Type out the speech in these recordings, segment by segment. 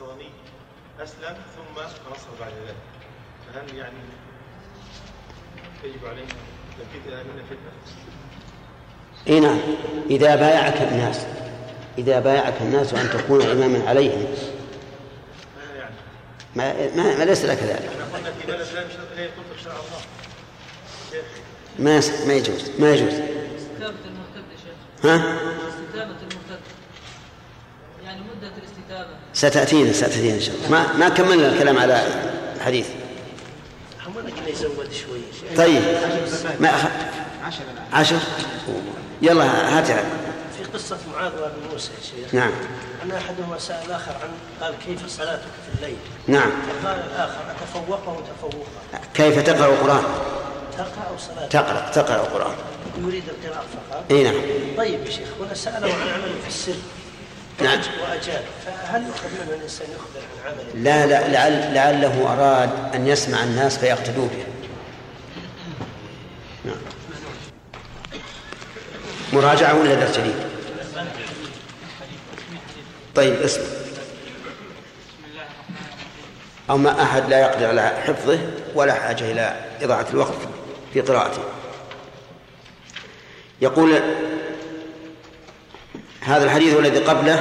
النصراني أسلم ثم نصر بعد ذلك. فهل يعني يجب علينا تنفيذ من الفتنة؟ إي نعم. إذا بايعك الناس إذا بايعك الناس أن تكون إماما عليهم. يعني؟ ما, ما, ما ليس لك ذلك. إحنا قلنا في بلد لا يطبق شرع الله. شيخ. ما ما يجوز ما يجوز. استتابة المرتد يا شيخ. ها استتابة المرتد يعني مدة الاستتابة ستأتينا ستأتينا إن شاء الله. ما ما كملنا الكلام على الحديث. طيب. ما أخ... عشر؟ يلا هات في قصة معاذ وابي موسى يا شيخ. نعم. أن أحدهما سأل الآخر عن قال كيف صلاتك في الليل؟ نعم. فقال الآخر أتفوقه تفوقا كيف تقرأ القرآن؟ تقرأ صلاتك تقرأ تقرأ القرآن. يريد القراءة فقط. إي نعم. طيب يا شيخ هنا سأله عن عمله في السر. نعم. وأجاب. فهل يؤخذ منه الإنسان يخبر عن عمله؟ لا لا لعل لعله أراد أن يسمع الناس فيقتدوا به نعم. مراجعة ولا درس جديد؟ طيب اسمع. أو ما أحد لا يقدر على حفظه ولا حاجة إلى إضاعة الوقت في قراءته. يقول هذا الحديث والذي قبله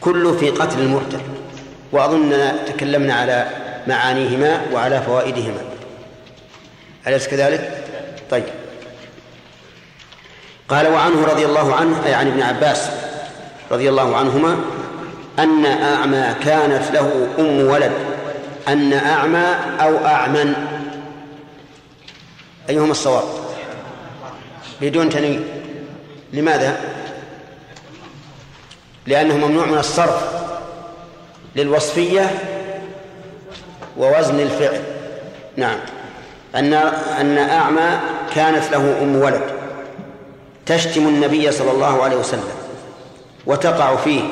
كله في قتل المرتد وأظننا تكلمنا على معانيهما وعلى فوائدهما. أليس كذلك؟ طيب. قال وعنه رضي الله عنه أي عن ابن عباس رضي الله عنهما أن أعمى كانت له أم ولد أن أعمى أو أعمن. أيهما الصواب؟ بدون تنوين. لماذا؟ لأنه ممنوع من الصرف للوصفية ووزن الفعل. نعم. أن أن أعمى كانت له أم ولد تشتم النبي صلى الله عليه وسلم وتقع فيه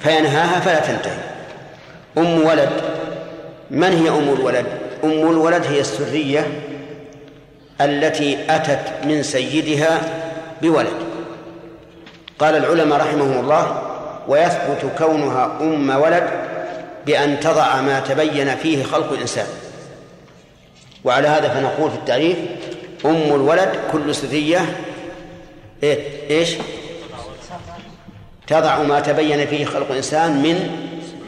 فينهاها فلا تنتهي. أم ولد من هي أم الولد؟ أم الولد هي السرية التي أتت من سيدها بولد. قال العلماء رحمهم الله ويثبت كونها أم ولد بأن تضع ما تبين فيه خلق الإنسان. وعلى هذا فنقول في التعريف أم الولد كل سرية إيه؟ إيش؟ تضع ما تبين فيه خلق الإنسان من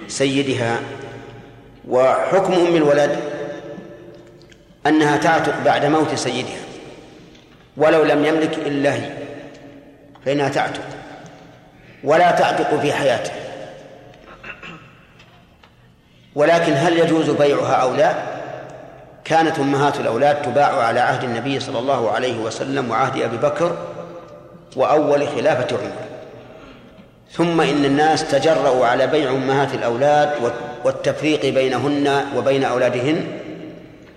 سيدها. وحكم أم الولد أنها تعتق بعد موت سيدها ولو لم يملك إلا هي فإنها تعتق. ولا تعتق في حياته. ولكن هل يجوز بيعها أو لا؟ كانت أمهات الأولاد تباع على عهد النبي صلى الله عليه وسلم وعهد أبي بكر وأول خلافة عمر. ثم إن الناس تجرؤوا على بيع أمهات الأولاد والتفريق بينهن وبين أولادهن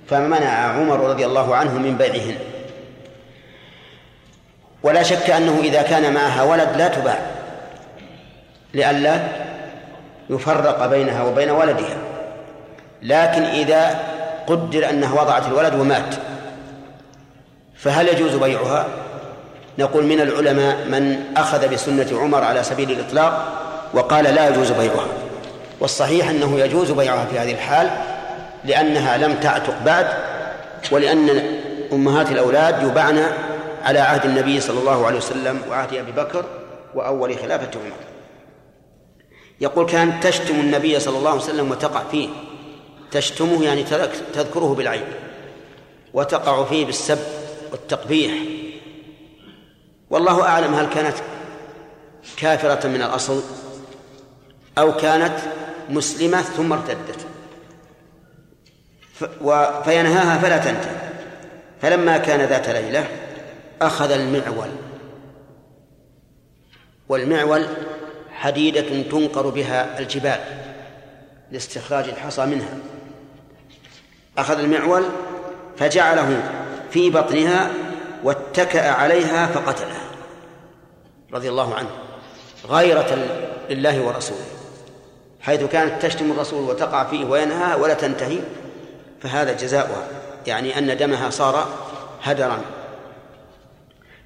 فمنع عمر رضي الله عنه من بيعهن. ولا شك أنه إذا كان معها ولد لا تباع. لئلا يفرق بينها وبين ولدها. لكن إذا قدر أنها وضعت الولد ومات فهل يجوز بيعها؟ نقول من العلماء من أخذ بسنة عمر على سبيل الإطلاق وقال لا يجوز بيعها. والصحيح أنه يجوز بيعها في هذه الحال لأنها لم تعتق بعد ولأن أمهات الأولاد يباعن على عهد النبي صلى الله عليه وسلم وعهد أبي بكر وأول خلافة عمر. يقول كانت تشتم النبي صلى الله عليه وسلم وتقع فيه. تشتمه يعني تذكره بالعيب وتقع فيه بالسب والتقبيح. والله أعلم هل كانت كافرة من الأصل أو كانت مسلمة ثم ارتدت. فينهاها فلا تنتهي. فلما كان ذات ليلة أخذ المعول. والمعول حديدة تنقر بها الجبال لاستخراج الحصى منها. أخذ المعول فجعله في بطنها واتكأ عليها فقتلها. رضي الله عنه. غيرة لله ورسوله. حيث كانت تشتم الرسول وتقع فيه وينهى ولا تنتهي فهذا جزاؤها. يعني أن دمها صار هدرا.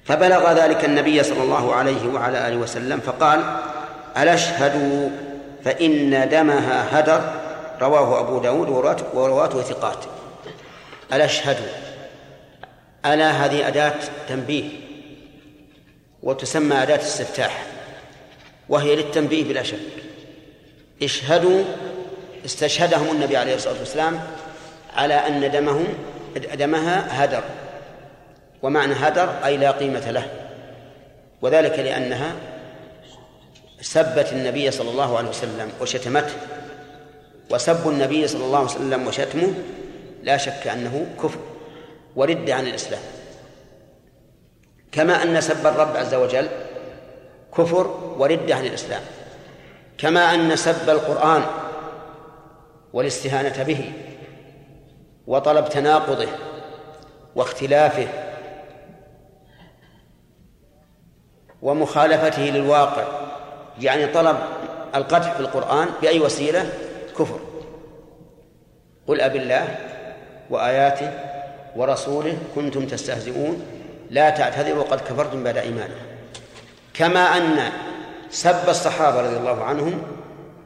فبلغ ذلك النبي صلى الله عليه وعلى آله وسلم فقال ألا اشهدوا فإن دمها هدر رواه أبو داود ورواته ثقات. الأشهد ألا هذه أداة تنبيه وتسمى أداة استفتاح وهي للتنبيه بلا شك. اشهدوا استشهدهم النبي عليه الصلاة والسلام على أن دمهم دمها هدر ومعنى هدر أي لا قيمة له وذلك لأنها سبت النبي صلى الله عليه وسلم وشتمته. وسب النبي صلى الله عليه وسلم وشتمه لا شك أنه كفر ورد عن الإسلام. كما أن سب الرب عز وجل كفر ورد عن الإسلام. كما أن سب القرآن والاستهانة به وطلب تناقضه واختلافه ومخالفته للواقع يعني طلب القدح في القرآن بأي وسيلة؟ كفر. قل أب الله وآياته ورسوله كنتم تستهزئون لا تعتذروا قد كفرتم بعد إيمانكم. كما أن سب الصحابة رضي الله عنهم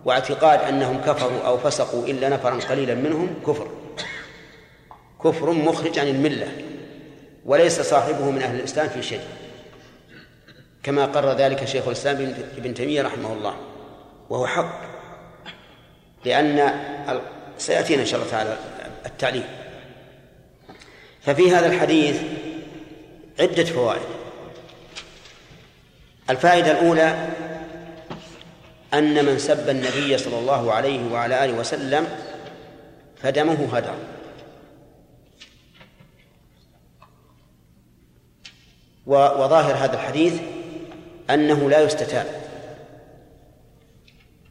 واعتقاد أنهم كفروا أو فسقوا إلا نفرا قليلا منهم كفر. كفر مخرج عن الملة وليس صاحبه من أهل الإسلام في شيء. كما قرر ذلك شيخ الإسلام ابن تيمية رحمه الله وهو حق لأن سيأتينا إن شاء الله تعالى التعليم ففي هذا الحديث عدة فوائد. الفائدة الأولى أن من سب النبي صلى الله عليه وعلى آله وسلم فدمه هدر. وظاهر هذا الحديث أنه لا يستتاب.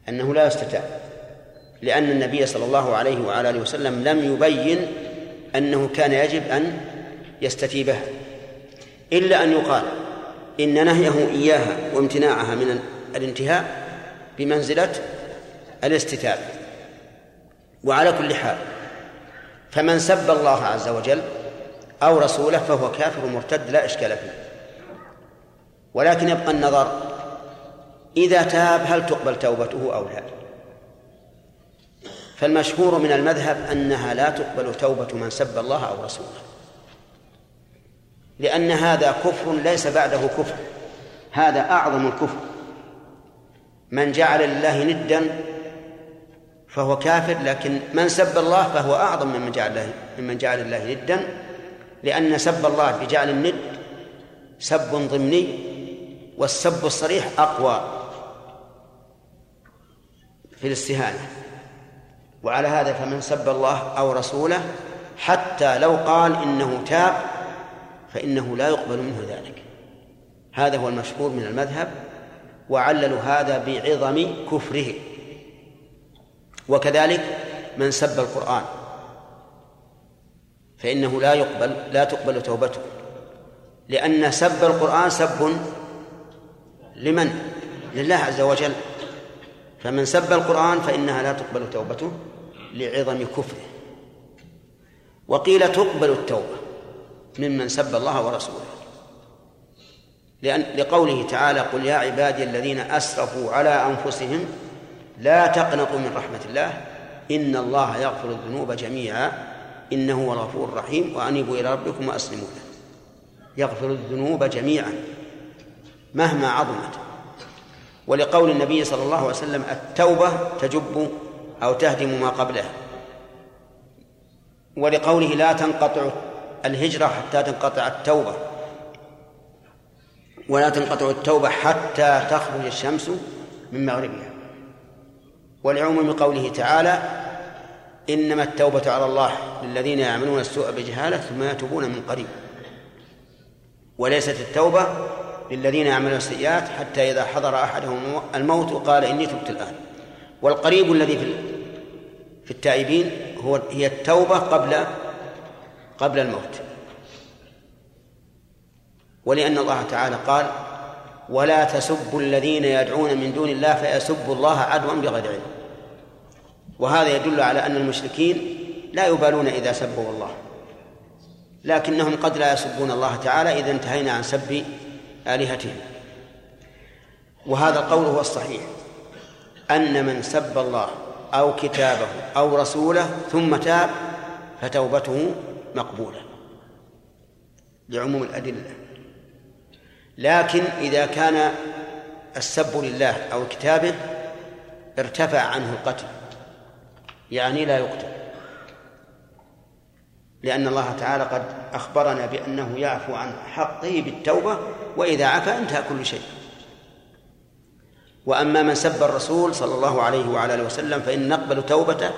أنه لا يستتاب. لأن النبي صلى الله عليه وعلى آله وسلم لم يبين أنه كان يجب أن يستتيبها إلا أن يقال إن نهيه إياها وامتناعها من الانتهاء بمنزلة الاستتابة وعلى كل حال فمن سب الله عز وجل أو رسوله فهو كافر مرتد لا إشكال فيه. ولكن يبقى النظر إذا تاب هل تقبل توبته أو لا؟ فالمشهور من المذهب أنها لا تقبل توبة من سب الله أو رسوله لأن هذا كفر ليس بعده كفر هذا أعظم الكفر. من جعل لله ندا فهو كافر لكن من سب الله فهو أعظم ممن جعل الله ممن جعل الله ندا لأن سب الله بجعل الند سب ضمني والسب الصريح أقوى في الاستهانة. وعلى هذا فمن سب الله أو رسوله حتى لو قال إنه تاب فإنه لا يقبل منه ذلك. هذا هو المشهور من المذهب وعللوا هذا بعظم كفره. وكذلك من سب القرآن فإنه لا يقبل لا تقبل توبته. لأن سب القرآن سب لمن؟ لله عز وجل. فمن سب القرآن فإنها لا تقبل توبته لعظم كفره. وقيل تقبل التوبة ممن سب الله ورسوله. لأن لقوله تعالى قل يا عبادي الذين أسرفوا على أنفسهم لا تقنطوا من رحمة الله إن الله يغفر الذنوب جميعا إنه هو الغفور الرحيم وأنيبوا إلى ربكم وأسلموا له. يغفر الذنوب جميعا. مهما عظمت. ولقول النبي صلى الله عليه وسلم التوبة تجب أو تهدم ما قبلها. ولقوله لا تنقطع الهجرة حتى تنقطع التوبة. ولا تنقطع التوبة حتى تخرج الشمس من مغربها. ولعموم قوله تعالى إنما التوبة على الله للذين يعملون السوء بجهالة ثم يتوبون من قريب. وليست التوبة للذين يعملون السيئات حتى إذا حضر أحدهم الموت قال إني تبت الآن. والقريب الذي في في التائبين هو هي التوبة قبل قبل الموت. ولأن الله تعالى قال ولا تسبوا الذين يدعون من دون الله فيسبوا الله عدوا بغير علم. وهذا يدل على أن المشركين لا يبالون إذا سبوا الله. لكنهم قد لا يسبون الله تعالى إذا انتهينا عن سب آلهتهم. وهذا القول هو الصحيح. أن من سب الله أو كتابه أو رسوله ثم تاب فتوبته مقبولة لعموم الأدلة. لكن إذا كان السب لله أو كتابه ارتفع عنه القتل يعني لا يقتل. لأن الله تعالى قد أخبرنا بأنه يعفو عن حقه بالتوبة وإذا عفا انتهى كل شيء. وأما من سب الرسول صلى الله عليه وعلى آله وسلم فإن نقبل توبته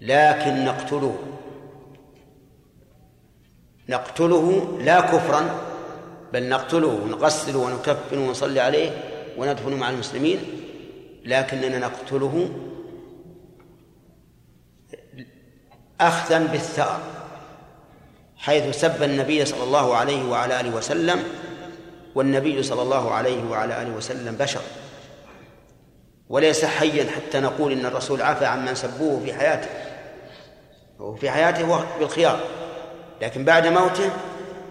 لكن نقتله. نقتله لا كفرا بل نقتله ونغسله ونكفنه ونصلي عليه وندفن مع المسلمين لكننا نقتله أخذا بالثأر حيث سب النبي صلى الله عليه وعلى آله وسلم والنبي صلى الله عليه وعلى آله وسلم بشر. وليس حيا حتى نقول إن الرسول عفى عمن سبوه في حياته وفي حياته بالخيار. لكن بعد موته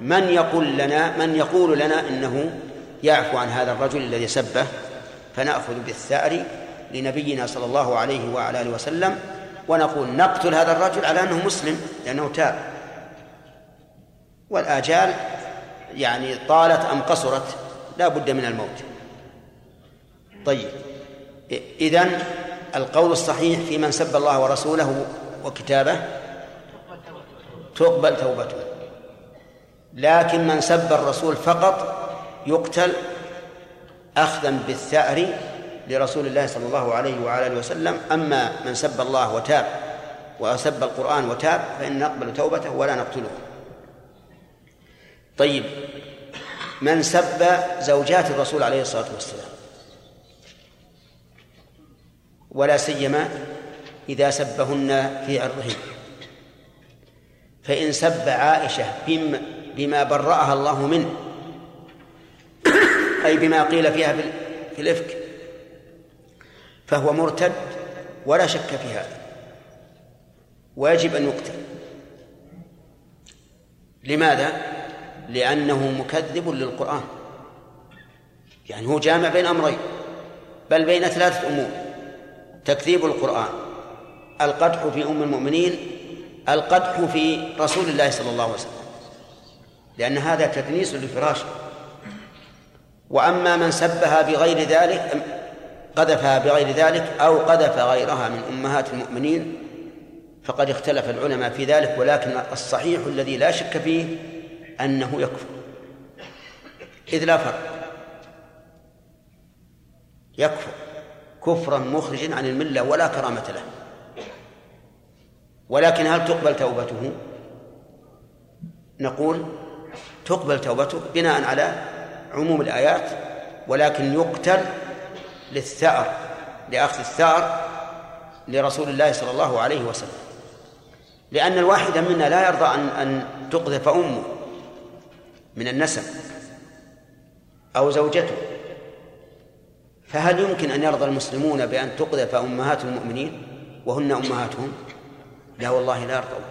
من يقول لنا من يقول لنا إنه يعفو عن هذا الرجل الذي سبه فنأخذ بالثأر لنبينا صلى الله عليه وعلى آله وسلم ونقول نقتل هذا الرجل على أنه مسلم لأنه تاب. والآجال يعني طالت أم قصرت لا بد من الموت. طيب إذن القول الصحيح في من سب الله ورسوله وكتابه تقبل توبته. لكن من سب الرسول فقط يقتل أخذا بالثأر لرسول الله صلى الله عليه وعلى آله وسلم. أما من سب الله وتاب وسب القرآن وتاب فإن نقبل توبته ولا نقتله. طيب من سب زوجات الرسول عليه الصلاة والسلام ولا سيما إذا سبهن في عرضهن فإن سب عائشة بما, بما برأها الله منه أي بما قيل فيها في الإفك فهو مرتد ولا شك في هذا. ويجب أن يقتل. لماذا؟ لأنه مكذب للقرآن. يعني هو جامع بين أمرين بل بين ثلاثة أمور. تكذيب القرآن القدح في أم المؤمنين القدح في رسول الله صلى الله عليه وسلم. لأن هذا تدنيس لفراشه. وأما من سبها بغير ذلك قذفها بغير ذلك أو قذف غيرها من أمهات المؤمنين فقد اختلف العلماء في ذلك ولكن الصحيح الذي لا شك فيه أنه يكفر. إذ لا فرق. يكفر كفرا مخرجا عن الملة ولا كرامة له. ولكن هل تقبل توبته؟ نقول تقبل توبته بناء على عموم الآيات ولكن يقتل للثأر لأخذ الثأر لرسول الله صلى الله عليه وسلم. لأن الواحد منا لا يرضى أن أن تقذف أمه من النسب أو زوجته. فهل يمكن أن يرضى المسلمون بأن تقذف أمهات المؤمنين وهن أمهاتهم؟ لا والله لا يرضون.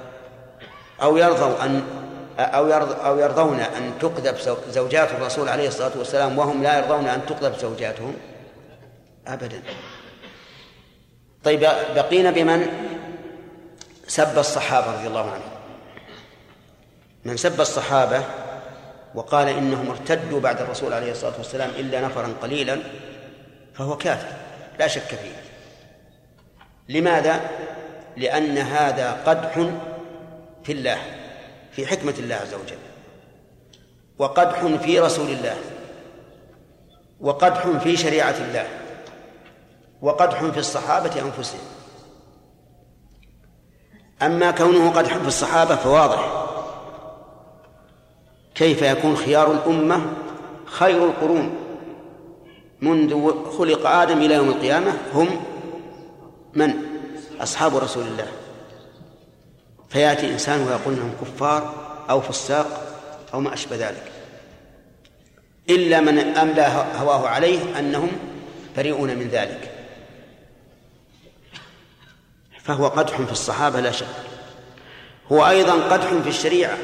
أو يرضوا أن أو أو يرضون أن تقذف زوجات الرسول عليه الصلاة والسلام وهم لا يرضون أن تقذف زوجاتهم؟ أبدا. طيب بقينا بمن؟ سب الصحابة رضي الله عنهم. من سب الصحابة وقال إنهم ارتدوا بعد الرسول عليه الصلاة والسلام إلا نفرا قليلا فهو كافر لا شك فيه. لماذا؟ لأن هذا قدح في الله في حكمة الله عز وجل وقدح في رسول الله وقدح في شريعة الله. وقدح في الصحابة أنفسهم. أما كونه قدح في الصحابة فواضح. كيف يكون خيار الأمة خير القرون؟ منذ خلق آدم إلى يوم القيامة هم من؟ أصحاب رسول الله. فيأتي إنسان ويقول أنهم كفار أو فساق أو ما أشبه ذلك. إلا من أملى هواه عليه أنهم بريئون من ذلك. فهو قدح في الصحابة لا شك. هو أيضا قدح في الشريعة.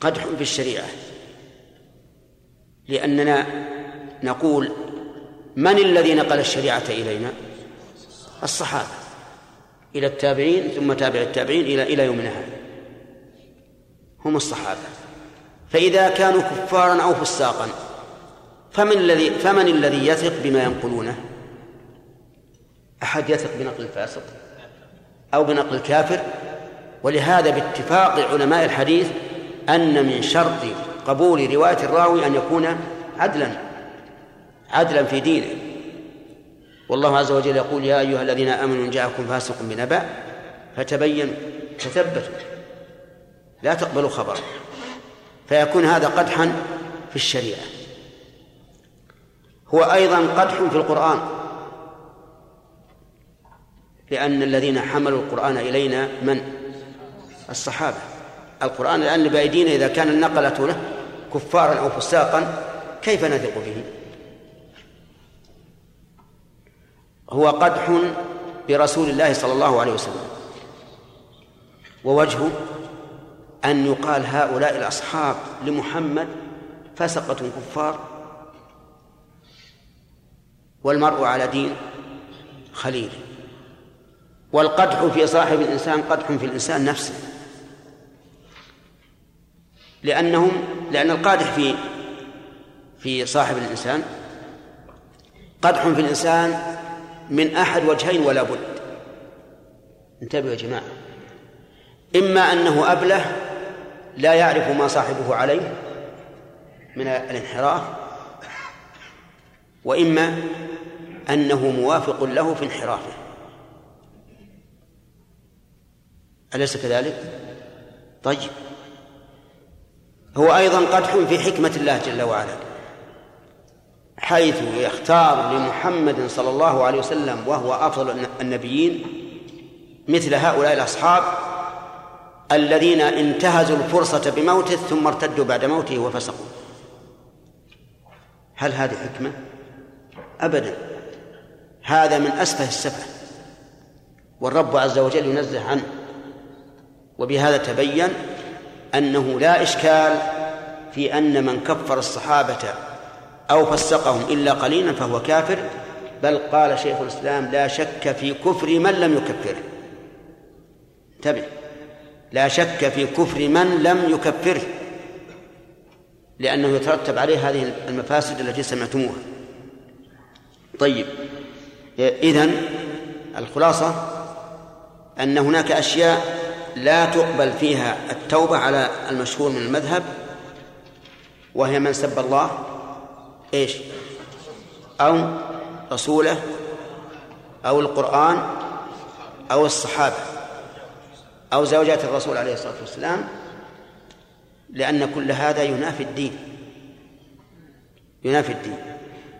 قدح في الشريعة. لأننا نقول من الذي نقل الشريعة إلينا؟ الصحابة. إلى التابعين ثم تابع التابعين إلى إلى يومنا هذا هم الصحابة. فإذا كانوا كفارا أو فساقا فمن الذي فمن الذي يثق بما ينقلونه؟ أحد يثق بنقل الفاسق أو بنقل الكافر؟ ولهذا باتفاق علماء الحديث أن من شرط قبول رواية الراوي أن يكون عدلا عدلا في دينه. والله عز وجل يقول يا أيها الذين آمنوا إن جاءكم فاسق بنبأ فتبينوا تثبتوا لا تقبلوا خبرا فيكون هذا قدحا في الشريعة. هو أيضا قدح في القرآن. لأن الذين حملوا القرآن إلينا من؟ الصحابة. القرآن الآن بأيدينا إذا كان النقلة له كفارا أو فساقا كيف نثق به؟ هو قدح برسول الله صلى الله عليه وسلم. ووجهه أن يقال هؤلاء الأصحاب لمحمد فسقة كفار والمرء على دين خليل. والقدح في صاحب الإنسان قدح في الإنسان نفسه. لأنهم لأن القادح في في صاحب الإنسان قدح في الإنسان من أحد وجهين ولا بد. انتبهوا يا جماعة. إما أنه أبله لا يعرف ما صاحبه عليه من الانحراف وإما أنه موافق له في انحرافه. أليس كذلك؟ طيب هو أيضا قدح في حكمة الله جل وعلا حيث يختار لمحمد صلى الله عليه وسلم وهو أفضل النبيين مثل هؤلاء الأصحاب الذين انتهزوا الفرصة بموته ثم ارتدوا بعد موته وفسقوا هل هذه حكمة؟ أبدا هذا من أسفه السفه والرب عز وجل ينزه عنه وبهذا تبين أنه لا إشكال في أن من كفر الصحابة أو فسقهم إلا قليلا فهو كافر بل قال شيخ الإسلام لا شك في كفر من لم يكفره. انتبه. لا شك في كفر من لم يكفره لأنه يترتب عليه هذه المفاسد التي سمعتموها. طيب. إذن الخلاصة أن هناك أشياء لا تقبل فيها التوبة على المشهور من المذهب وهي من سب الله إيش؟ أو رسوله أو القرآن أو الصحابة أو زوجات الرسول عليه الصلاة والسلام لأن كل هذا ينافي الدين. ينافي الدين.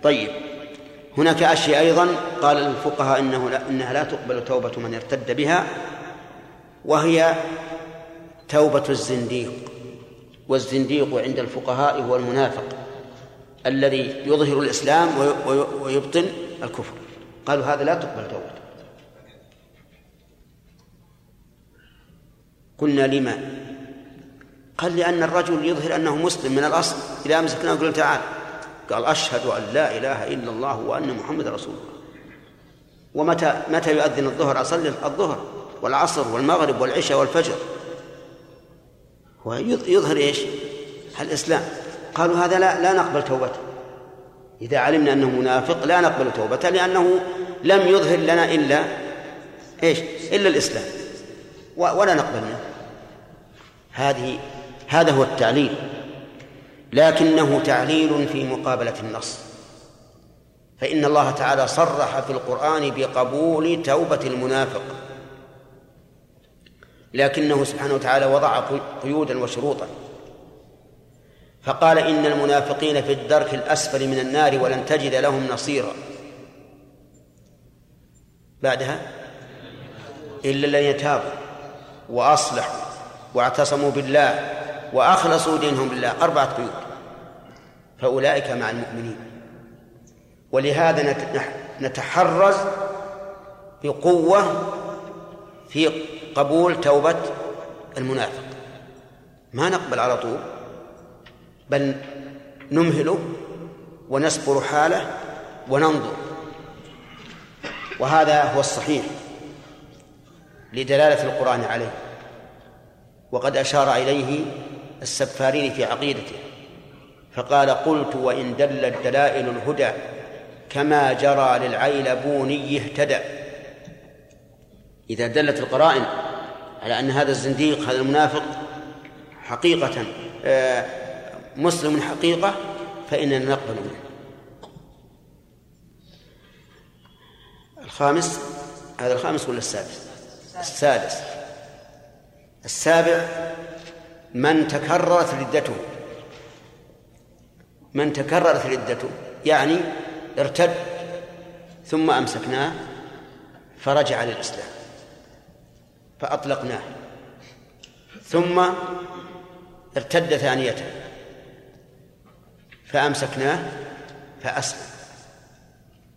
طيب هناك أشياء أيضا قال الفقهاء إنه لا إنها لا تقبل توبة من ارتد بها. وهي توبة الزنديق والزنديق عند الفقهاء هو المنافق الذي يظهر الإسلام ويبطن الكفر. قالوا هذا لا تقبل توبته قلنا لما؟ قال لأن الرجل يظهر أنه مسلم من الأصل إذا أمسكناه قلنا تعال. قال أشهد أن لا إله إلا الله وأن محمد رسول الله. ومتى متى يؤذن الظهر؟ أصلي الظهر. والعصر والمغرب والعشاء والفجر. ويظهر إيش؟ الإسلام. قالوا هذا لا لا نقبل توبته. إذا علمنا أنه منافق لا نقبل توبته لأنه لم يظهر لنا إلا إيش؟ إلا الإسلام. ولا نقبل منه. هذه هذا هو التعليل. لكنه تعليل في مقابلة النص. فإن الله تعالى صرح في القرآن بقبول توبة المنافق. لكنه سبحانه وتعالى وضع قيودا وشروطا. فقال إن المنافقين في الدرك الأسفل من النار ولن تجد لهم نصيرا. بعدها؟ إلا الذين تابوا وأصلحوا واعتصموا بالله وأخلصوا دينهم بالله. أربعة قيود. فأولئك مع المؤمنين. ولهذا نتحرز بقوة في قبول توبة المنافق. ما نقبل على طول بل نمهله ونسبر حاله وننظر. وهذا هو الصحيح لدلالة القرآن عليه. وقد أشار إليه السفارين في عقيدته فقال قلت وإن دلت دلائل الهدى كما جرى للعيلبوني اهتدى. إذا دلت القرائن على أن هذا الزنديق هذا المنافق حقيقة آه، مسلم حقيقة فإننا نقبل منه. الخامس هذا الخامس ولا السادس؟ السادس. السابع من تكررت ردته. من تكررت ردته يعني ارتد ثم أمسكناه فرجع للإسلام. فأطلقناه. ثم ارتد ثانية فأمسكناه فأسلم.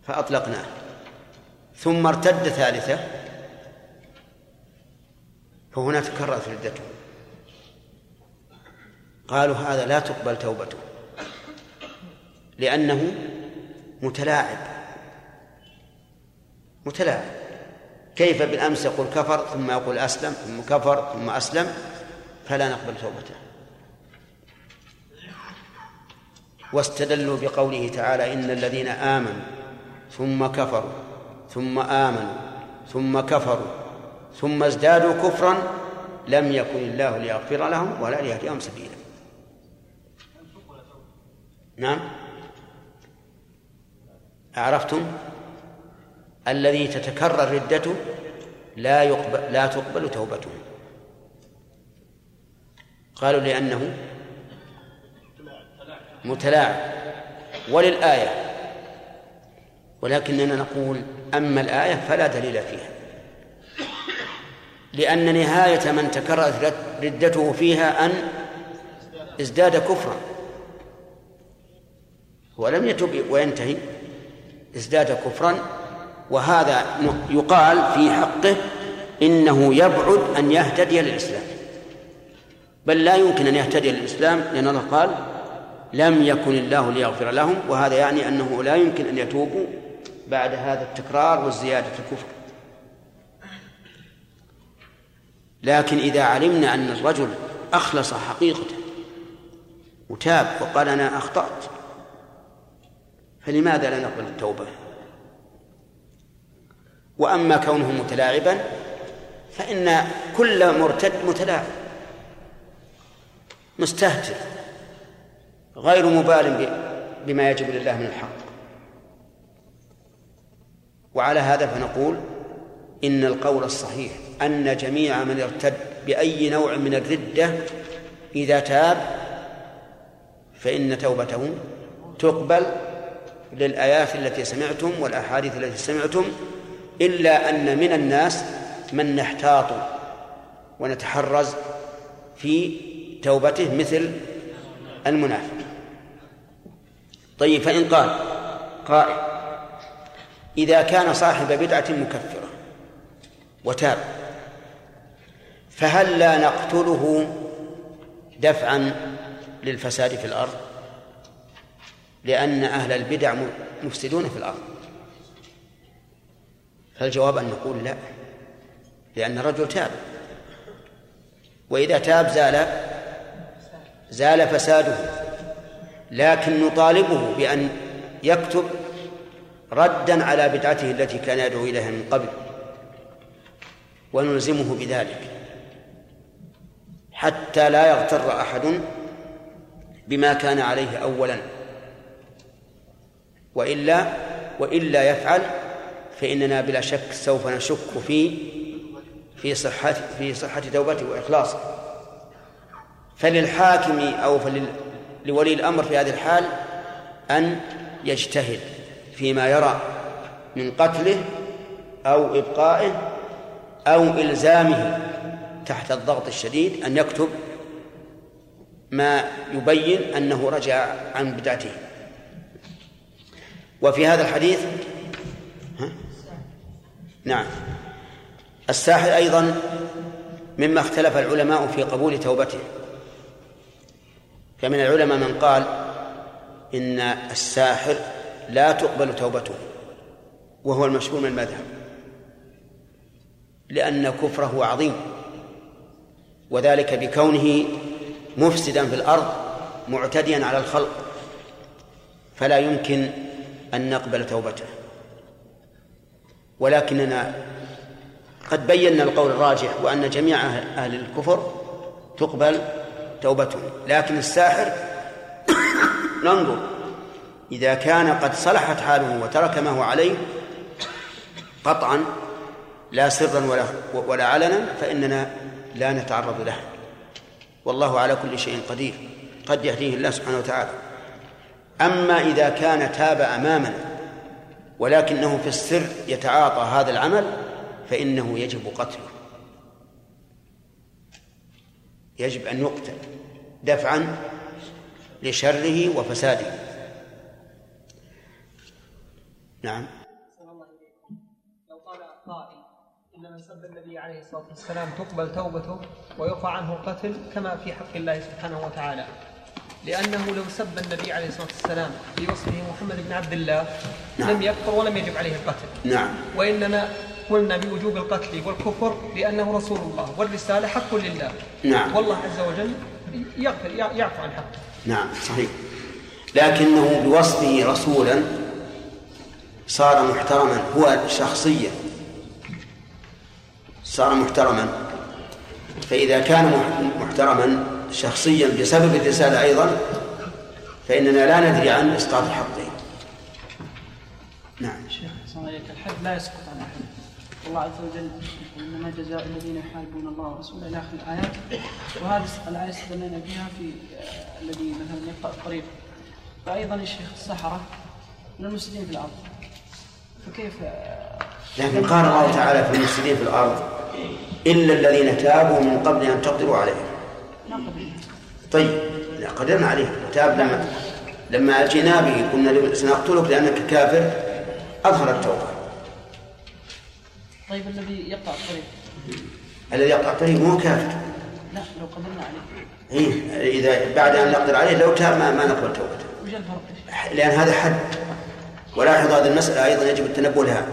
فأطلقناه. ثم ارتد ثالثة. فهنا تكررت ردته. قالوا هذا لا تقبل توبته. لأنه متلاعب. متلاعب. كيف بالأمس يقول كفر ثم يقول أسلم ثم كفر ثم أسلم فلا نقبل توبته. واستدلوا بقوله تعالى إن الذين آمنوا ثم كفروا ثم آمنوا ثم كفروا ثم ازدادوا كفرا لم يكن الله ليغفر لهم ولا ليهديهم سبيلا. نعم؟ أعرفتم؟ الذي تتكرر ردته لا يقبل لا تقبل توبته. قالوا لأنه متلاعب. وللآية. ولكننا نقول أما الآية فلا دليل فيها. لأن نهاية من تكررت ردته فيها أن ازداد كفرا. ولم يتب وينتهي. ازداد كفرا وهذا يقال في حقه إنه يبعد أن يهتدي للإسلام. بل لا يمكن أن يهتدي للإسلام لأن الله قال لم يكن الله ليغفر لهم وهذا يعني أنه لا يمكن أن يتوبوا بعد هذا التكرار والزيادة الكفر. لكن إذا علمنا أن الرجل أخلص حقيقته وتاب وقال أنا أخطأت فلماذا لا نقبل التوبة؟ وأما كونه متلاعبا فإن كل مرتد متلاعب مستهتر غير مبال بما يجب لله من الحق. وعلى هذا فنقول إن القول الصحيح أن جميع من ارتد بأي نوع من الردة إذا تاب فإن توبته تقبل للآيات التي سمعتم والأحاديث التي سمعتم إلا أن من الناس من نحتاط ونتحرز في توبته مثل المنافق. طيب فإن قال قائل إذا كان صاحب بدعة مكفرة وتاب فهل لا نقتله دفعا للفساد في الأرض؟ لأن أهل البدع مفسدون في الأرض. فالجواب أن نقول لا؟ لأن الرجل تاب. وإذا تاب زال زال فساده. لكن نطالبه بأن يكتب ردا على بدعته التي كان يدعو إليها من قبل ونلزمه بذلك. حتى لا يغتر أحد بما كان عليه أولا. وإلا وإلا يفعل فإننا بلا شك سوف نشك في في صحة في صحة توبته وإخلاصه فللحاكم أو فلل لولي الأمر في هذه الحال أن يجتهد فيما يرى من قتله أو إبقائه أو إلزامه تحت الضغط الشديد أن يكتب ما يبين أنه رجع عن بدعته وفي هذا الحديث ها؟ نعم. الساحر أيضا مما اختلف العلماء في قبول توبته. فمن العلماء من قال إن الساحر لا تقبل توبته وهو المشهور من المذهب لأن كفره عظيم وذلك بكونه مفسدا في الأرض معتديا على الخلق فلا يمكن أن نقبل توبته. ولكننا قد بينا القول الراجح وأن جميع أهل الكفر تقبل توبتهم. لكن الساحر ننظر. إذا كان قد صلحت حاله وترك ما هو عليه قطعا لا سرا ولا ولا علنا فإننا لا نتعرض له. والله على كل شيء قدير. قد يهديه الله سبحانه وتعالى. أما إذا كان تاب أمامنا ولكنه في السر يتعاطى هذا العمل فإنه يجب قتله. يجب أن يقتل دفعا لشره وفساده. نعم. لو قال قائل ان من سب النبي عليه الصلاة والسلام تقبل توبته ويرفع عنه القتل كما في حق الله سبحانه وتعالى. لأنه لو سب النبي عليه الصلاة والسلام في وصفه محمد بن عبد الله نعم. لم يكفر ولم يجب عليه القتل. نعم. وإنما قلنا بوجوب القتل والكفر لأنه رسول الله والرسالة حق لله. نعم. والله عز وجل يغفر يعفو عن حقه. نعم صحيح. لكنه بوصفه رسولا صار محترما. هو شخصيا صار محترما. فإذا كان مح- محترما شخصيا بسبب الرسالة أيضا فإننا لا ندري عن إسقاط حقه نعم. شيخ الحد لا يسقط عن احد الله عز وجل إنما جزاء الذين يحاربون الله ورسوله إلى آخر الآيات. وهذه الآية استدلنا بها في آه، الذي مثلا يقطع الطريق فايضا يا شيخ السحره من المفسدين في الأرض. فكيف آه، لكن قال الله تعالى في المفسدين في الأرض إلا الذين تابوا من قبل أن تقدروا عليهم. طيب لا قدرنا عليه تاب لما لما جئنا به قلنا سنقتلك لأنك كافر أظهر التوبة. طيب الذي يقطع الطريق الذي يقطع الطريق مو كافر. لا لو قدرنا عليه. إيه إذا بعد أن نقدر عليه لو تاب ما, ما نقبل توبته؟ لأن هذا حد. ولاحظ هذه المسألة أيضا يجب التنبه لها.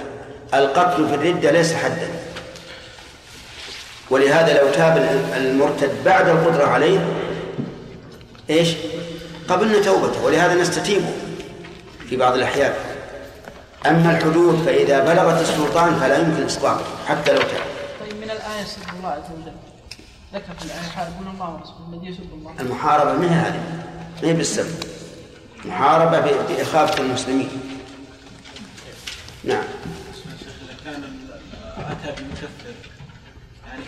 القتل في الردة ليس حدا. ولهذا لو تاب المرتد بعد القدرة عليه إيش؟ قبلنا توبته ولهذا نستتيبه في بعض الأحيان. أما الحدود فإذا بلغت السلطان فلا يمكن إسقاطه حتى لو تاب. طيب من الآية سب الله عز وجل. ذكر في الآية يحاربون الله ورسوله الذي يسب الله. المحاربة ما هي هذه؟ ما هي بالسب. محاربة بإخافة المسلمين. نعم. شيخ إذا كان أتى بمكفر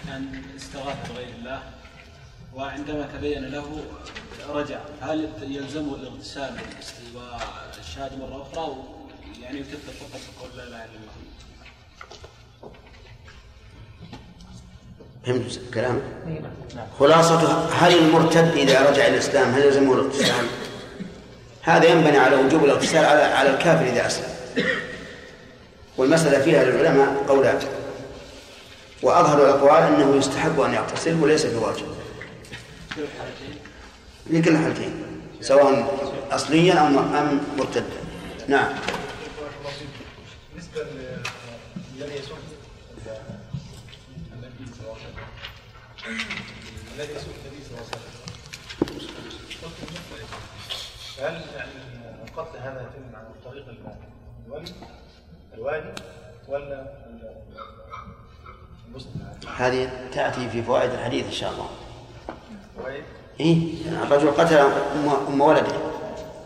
كان استغاث بغير الله وعندما تبين له رجع. هل يلزمه الاغتسال والشهادة مرة أخرى؟ يعني يكفر فقط بقول لا إله إلا الله. فهمت كلامك؟ خلاصة هل المرتد إذا رجع إلى الإسلام هل يلزمه الاغتسال؟ هذا ينبني على وجوب الاغتسال على على الكافر إذا أسلم. والمسألة فيها للعلماء قولان. وأظهر الأقوال أنه يستحب أن يغتسل وليس بواجب في كل الحالتين سواء أصليا أم أم مرتدا. نعم. يسب النبي صلى الله عليه وسلم الذي النبي صلى الله عليه وسلم هل يعني القتل هذا يتم عن طريق الولي الوالي ولا هذه تأتي في فوائد الحديث إن شاء الله. طيب. إيه؟ الرجل قتل أم أم ولده.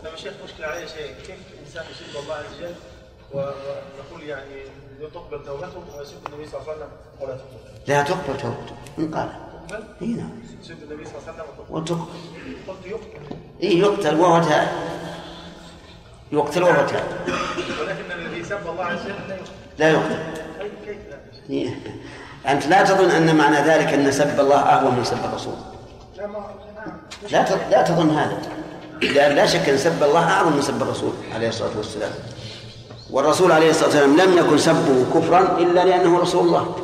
لما الشيخ مشكلة عليه شيء كيف الإنسان يسب الله عز وجل ونقول يعني تقبل توبته ويسب النبي صلى الله عليه وسلم ولا تقبل؟ لا تقبل توبته. من قال. تقبل؟ إيه نعم. يسب النبي صلى الله عليه وسلم وتقبل. قلت يقبل. إيه يقتل وهو تائب. يقتل وهو تائب. ولكن الذي سب الله عز وجل لا يقبل. لا يقتل كيف كيف لا. أنت لا تظن أن معنى ذلك أن سب الله أهون من سب الرسول. لا لا تظن هذا. لأن لا شك أن سب الله أعظم من سب الرسول عليه الصلاة والسلام. والرسول عليه الصلاة والسلام لم يكن سبه كفرا إلا لأنه رسول الله.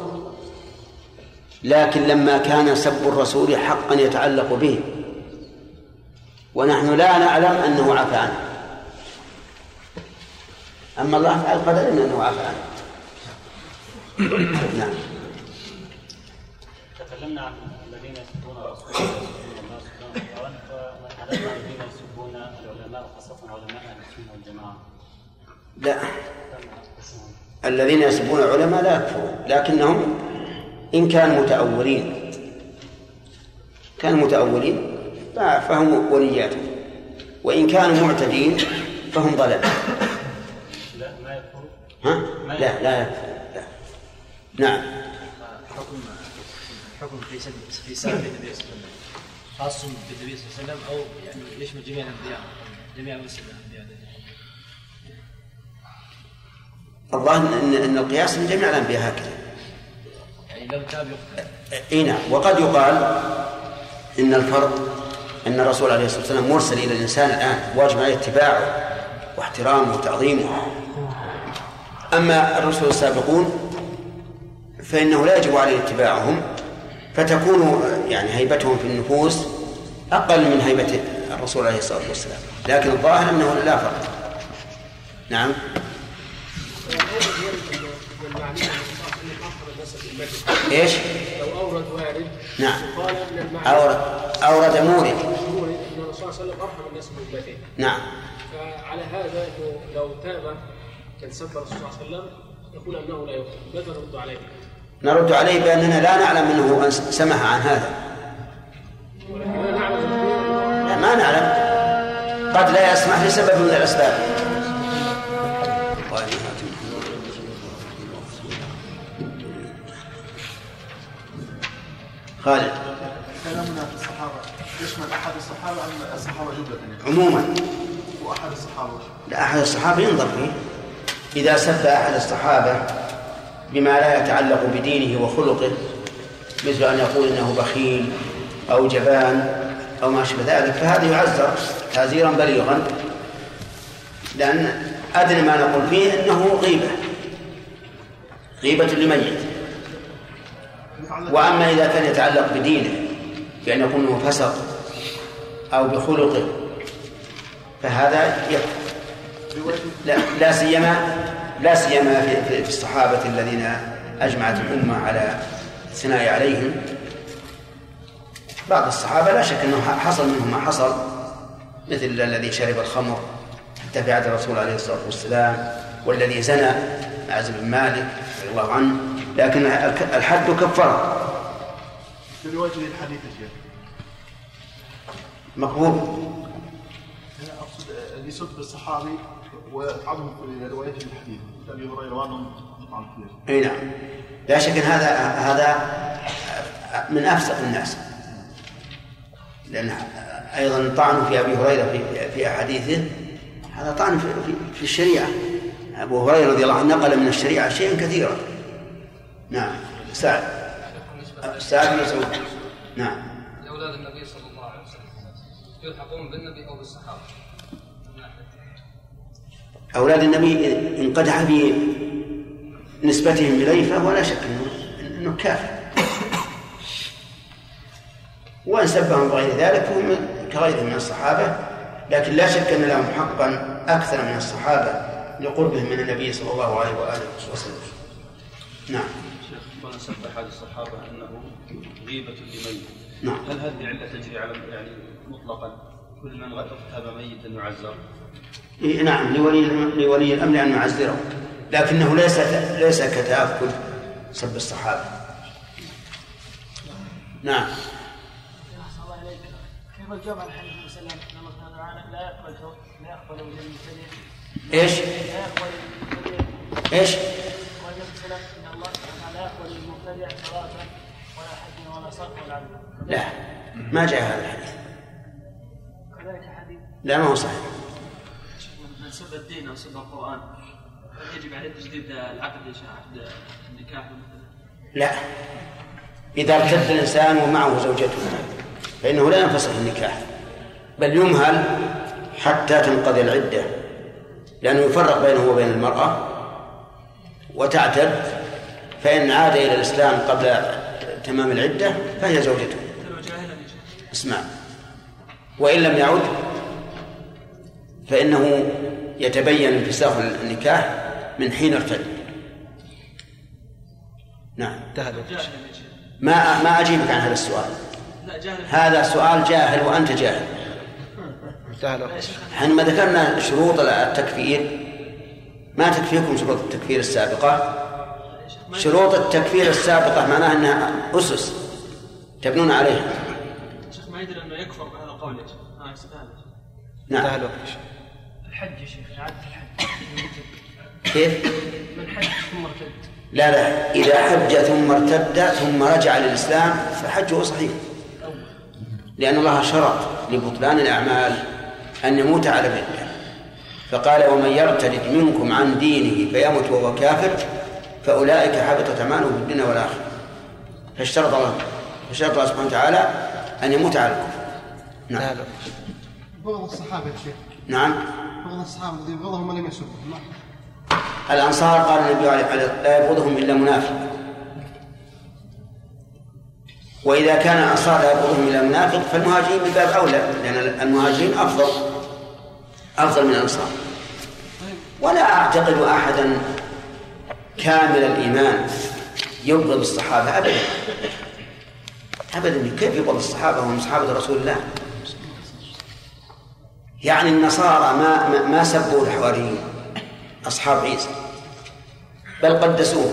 لكن لما كان سب الرسول حقا يتعلق به ونحن لا نعلم أنه عفى عنه. أما الله فعل قدر أنه عفى عنه. نعم. الذين يسبون رسول الله الذين يسبون العلماء وخاصة علماء أهل السنة والجماعة. لا. الذين يسبون العلماء لا يكفرون لكنهم إن كانوا متأولين. كانوا متأولين فهم وليات. وإن كانوا معتدين فهم ضلال. لا ما يكفر. ها؟ لا لا يكفرون لا. نعم. حكم حكم في سب في سب النبي صلى الله عليه وسلم. خاص بالنبي صلى الله عليه وسلم أو يعني يشمل جميع الأنبياء؟ جميع رسل الأنبياء. الظاهر ان إن القياس من جميع الأنبياء هكذا. يعني لو تاب يقتل إي نعم. وقد يقال إن الفرق إن الرسول عليه الصلاة والسلام مرسل إلى الإنسان الآن واجب عليه اتباعه واحترامه وتعظيمه. أما الرسل السابقون فإنه لا يجب عليه اتباعهم فتكون يعني هيبتهم في النفوس أقل من هيبة الرسول عليه الصلاة والسلام. لكن الظاهر أنه لا فرق. نعم. إيش؟ لو أورد مورد نعم. قال أورد أورد مورد مورد ان الرسول صلى الله عليه وسلم ارحم الناس بامته نعم. فعلى هذا إنه لو تاب كان سب الرسول صلى الله عليه وسلم يقول أنه لا يقتل ماذا نرد عليه؟ نرد عليه بأننا لا نعلم أنه إن سمح عن هذا. لا ما نعلم. قد لا يسمح لسبب من الأسباب. خالد. كلامنا في الصحابة. يشمل أحد الصحابة أم الصحابة جملة عموما. وأحد الصحابة. لا أحد الصحابة ينظر فيه. إذا سب أحد الصحابة بما لا يتعلق بدينه وخلقه مثل أن يقول إنه بخيل أو جبان أو ما أشبه ذلك فهذا يعزر تعزيرا بليغا لأن أدنى ما نقول فيه أنه غيبة غيبة لميت. وأما إذا كان يتعلق بدينه بأن يكون فسق أو بخلقه فهذا يكفر. لا, لا سيما لا سيما في, في, الصحابة الذين أجمعت الأمة على الثناء عليهم. بعض الصحابة لا شك أنه حصل منهم ما حصل مثل الذي شرب الخمر حتى في عهد الرسول عليه الصلاة والسلام والذي زنى معز بن مالك رضي الله عنه. لكن الحد كفره في رواية الحديث يا شيخ؟ مقبول. أنا أقصد اللي يسب الصحابي ويطعنهم في رواية الحديث وأنهم يطعن فيه إي نعم. لا شك إن هذا هذا من أفسق الناس. لأن أيضا الطعن في أبي هريرة في في أحاديثه هذا طعن في, في, في الشريعة. أبو هريرة رضي الله عنه نقل من الشريعة شيئا كثيرا. نعم. سعد. سعد بن مسعود. نعم. لأولاد النبي صلى الله عليه وسلم يلحقون بالنبي أو بالصحابة. أولاد النبي ان قدح في نسبتهم إليه فهو لا شك انه إنه كافر. وإن سبهم بغير ذلك فهم كغيرهم من الصحابة. لكن لا شك أن لهم حقا أكثر من الصحابة لقربهم من النبي صلى الله عليه وآله وسلم. نعم. شيخ قال سب أحد الصحابة أنه غيبة لميت. نعم. هل هذه العله تجري على يعني مطلقا؟ كل من اغتاب ميتا يعزر؟ إيه نعم لولي لولي الأمر أن يعزره. لكنه ليس ليس كتأكل سب الصحابة. نعم. كيف وسلم ان الله لا يقبل لا يقبل إيش؟ لا يقبل إيش؟ ان الله لا يقبل صلاة ولا حج ولا صرف ولا لا ما جاء هذا الحديث. كذلك حديث لا ما هو صحيح. سب الدين أو سب القرآن. هل يجب عليه تجديد العقد عقد النكاح مثلا؟ لا. إذا ارتد الإنسان ومعه زوجته فإنه لا ينفسخ النكاح. بل يمهل حتى تنقضي العدة لأنه يفرق بينه وبين المرأة وتعتد فإن عاد إلى الإسلام قبل تمام العدة فهي زوجته. اسمع. وإن لم يعد فإنه يتبين انفساخ النكاح من حين ارتد. نعم. ما ما أجيبك عن هذا السؤال. لا جاهل. هذا سؤال جاهل وأنت جاهل. حينما ذكرنا شروط التكفير ما تكفيكم شروط التكفير السابقة؟ شروط التكفير السابقة معناها أنها أسس تبنون عليها. شيخ ما يدري أنه يكفر بهذا القول يا شيخ. ها يستاهل نعم. الحج يا شيخ إعادة الحج. كيف؟ من حج ثم ارتد. لا لا إذا حج ثم ارتد ثم رجع للإسلام فحجه صحيح. لأن الله شرط لبطلان الأعمال أن يموت على الردة فقال ومن يرتد منكم عن دينه فيمت وهو كافر فأولئك حبطت أعماله في الدنيا والآخرة. فاشترط الله فاشترط الله سبحانه وتعالى أن يموت على الكفر. نعم. بغض الصحابة يا شيخ. نعم. الأنصار قال النبي عليه لا يبغضهم إلا منافق. وإذا كان الأنصار لا يبغضهم إلا منافق فالمهاجرين من باب أولى لأن المهاجرين أفضل أفضل من الأنصار. ولا أعتقد أحدا كامل الإيمان يبغض الصحابة أبدا. أبدا كيف يبغض الصحابة وهم صحابة رسول الله؟ يعني النصارى ما ما, ما سبوا الحواريين أصحاب عيسى. بل قدسوه.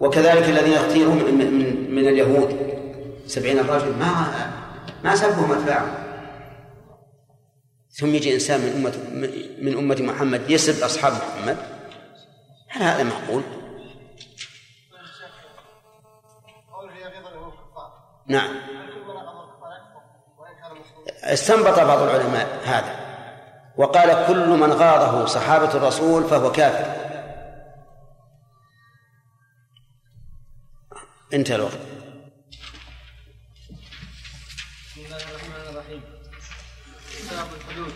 وكذلك الذين اختيروا من, من, من اليهود. سبعين رجل ما ما سبهم أتباعهم ثم يجي إنسان من أمة من أمة محمد يسب أصحاب محمد. هل هذا معقول؟ نعم. استنبط بعض العلماء هذا وقال كل من غاضه صحابة الرسول فهو كافر. انتهى الوقت. بسم الله الرحمن الرحيم. كتاب الحدود.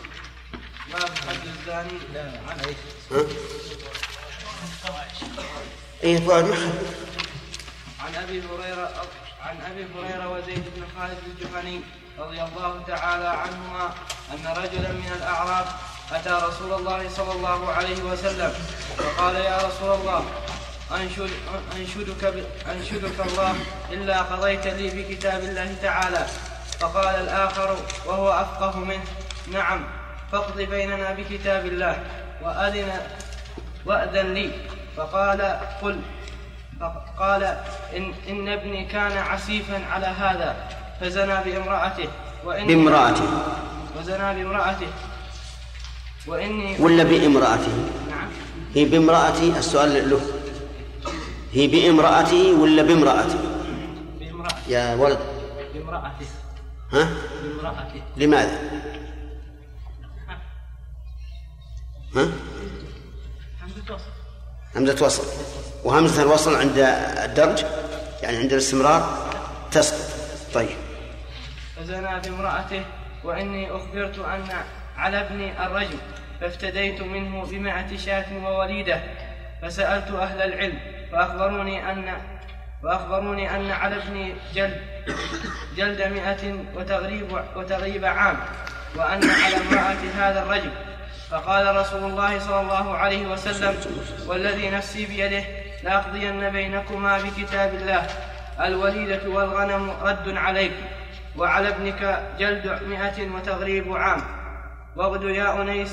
باب حد الزاني عن ها؟ إيه فؤاد يخرج عن أبي هريرة عن أبي هريرة وزيد بن خالد الجهني. رضي الله تعالى عنهما أن رجلا من الأعراب أتى رسول الله صلى الله عليه وسلم فقال يا رسول الله أنشد أنشدك. أنشدك الله إلا قضيت لي بكتاب الله تعالى فقال الآخر وهو أفقه منه نعم فاقض بيننا بكتاب الله وأذن وأذن لي فقال قل فقال إن, إن ابني كان عسيفا على هذا فزنى بامرأته وإن بامرأته. وزنى بامرأته. وإني ولا بامرأته؟ نعم. هي بامرأتي؟ السؤال له. هي بامرأته ولا بامرأته؟ بامرأته يا ولد. بامرأته ها؟ بامرأته لماذا؟ ها؟ همزة وصل همزة وصل وهمزة الوصل عند الدرج؟ يعني عند الاستمرار؟ تسقط. طيب. فزنى بامرأته وإني أخبرت أن على ابني الرجم فافتديت منه بمائة شاة ووليدة فسألت أهل العلم فأخبروني أن وأخبروني أن على ابني جلد جلد مئة وتغريب وتغريب عام وأن على امرأة هذا الرجل. فقال رسول الله صلى الله عليه وسلم والذي نفسي بيده لأقضين بينكما بكتاب الله الوليدة والغنم رد عليك وعلى ابنك جلد مئة وتغريب عام. واغد يا أنيس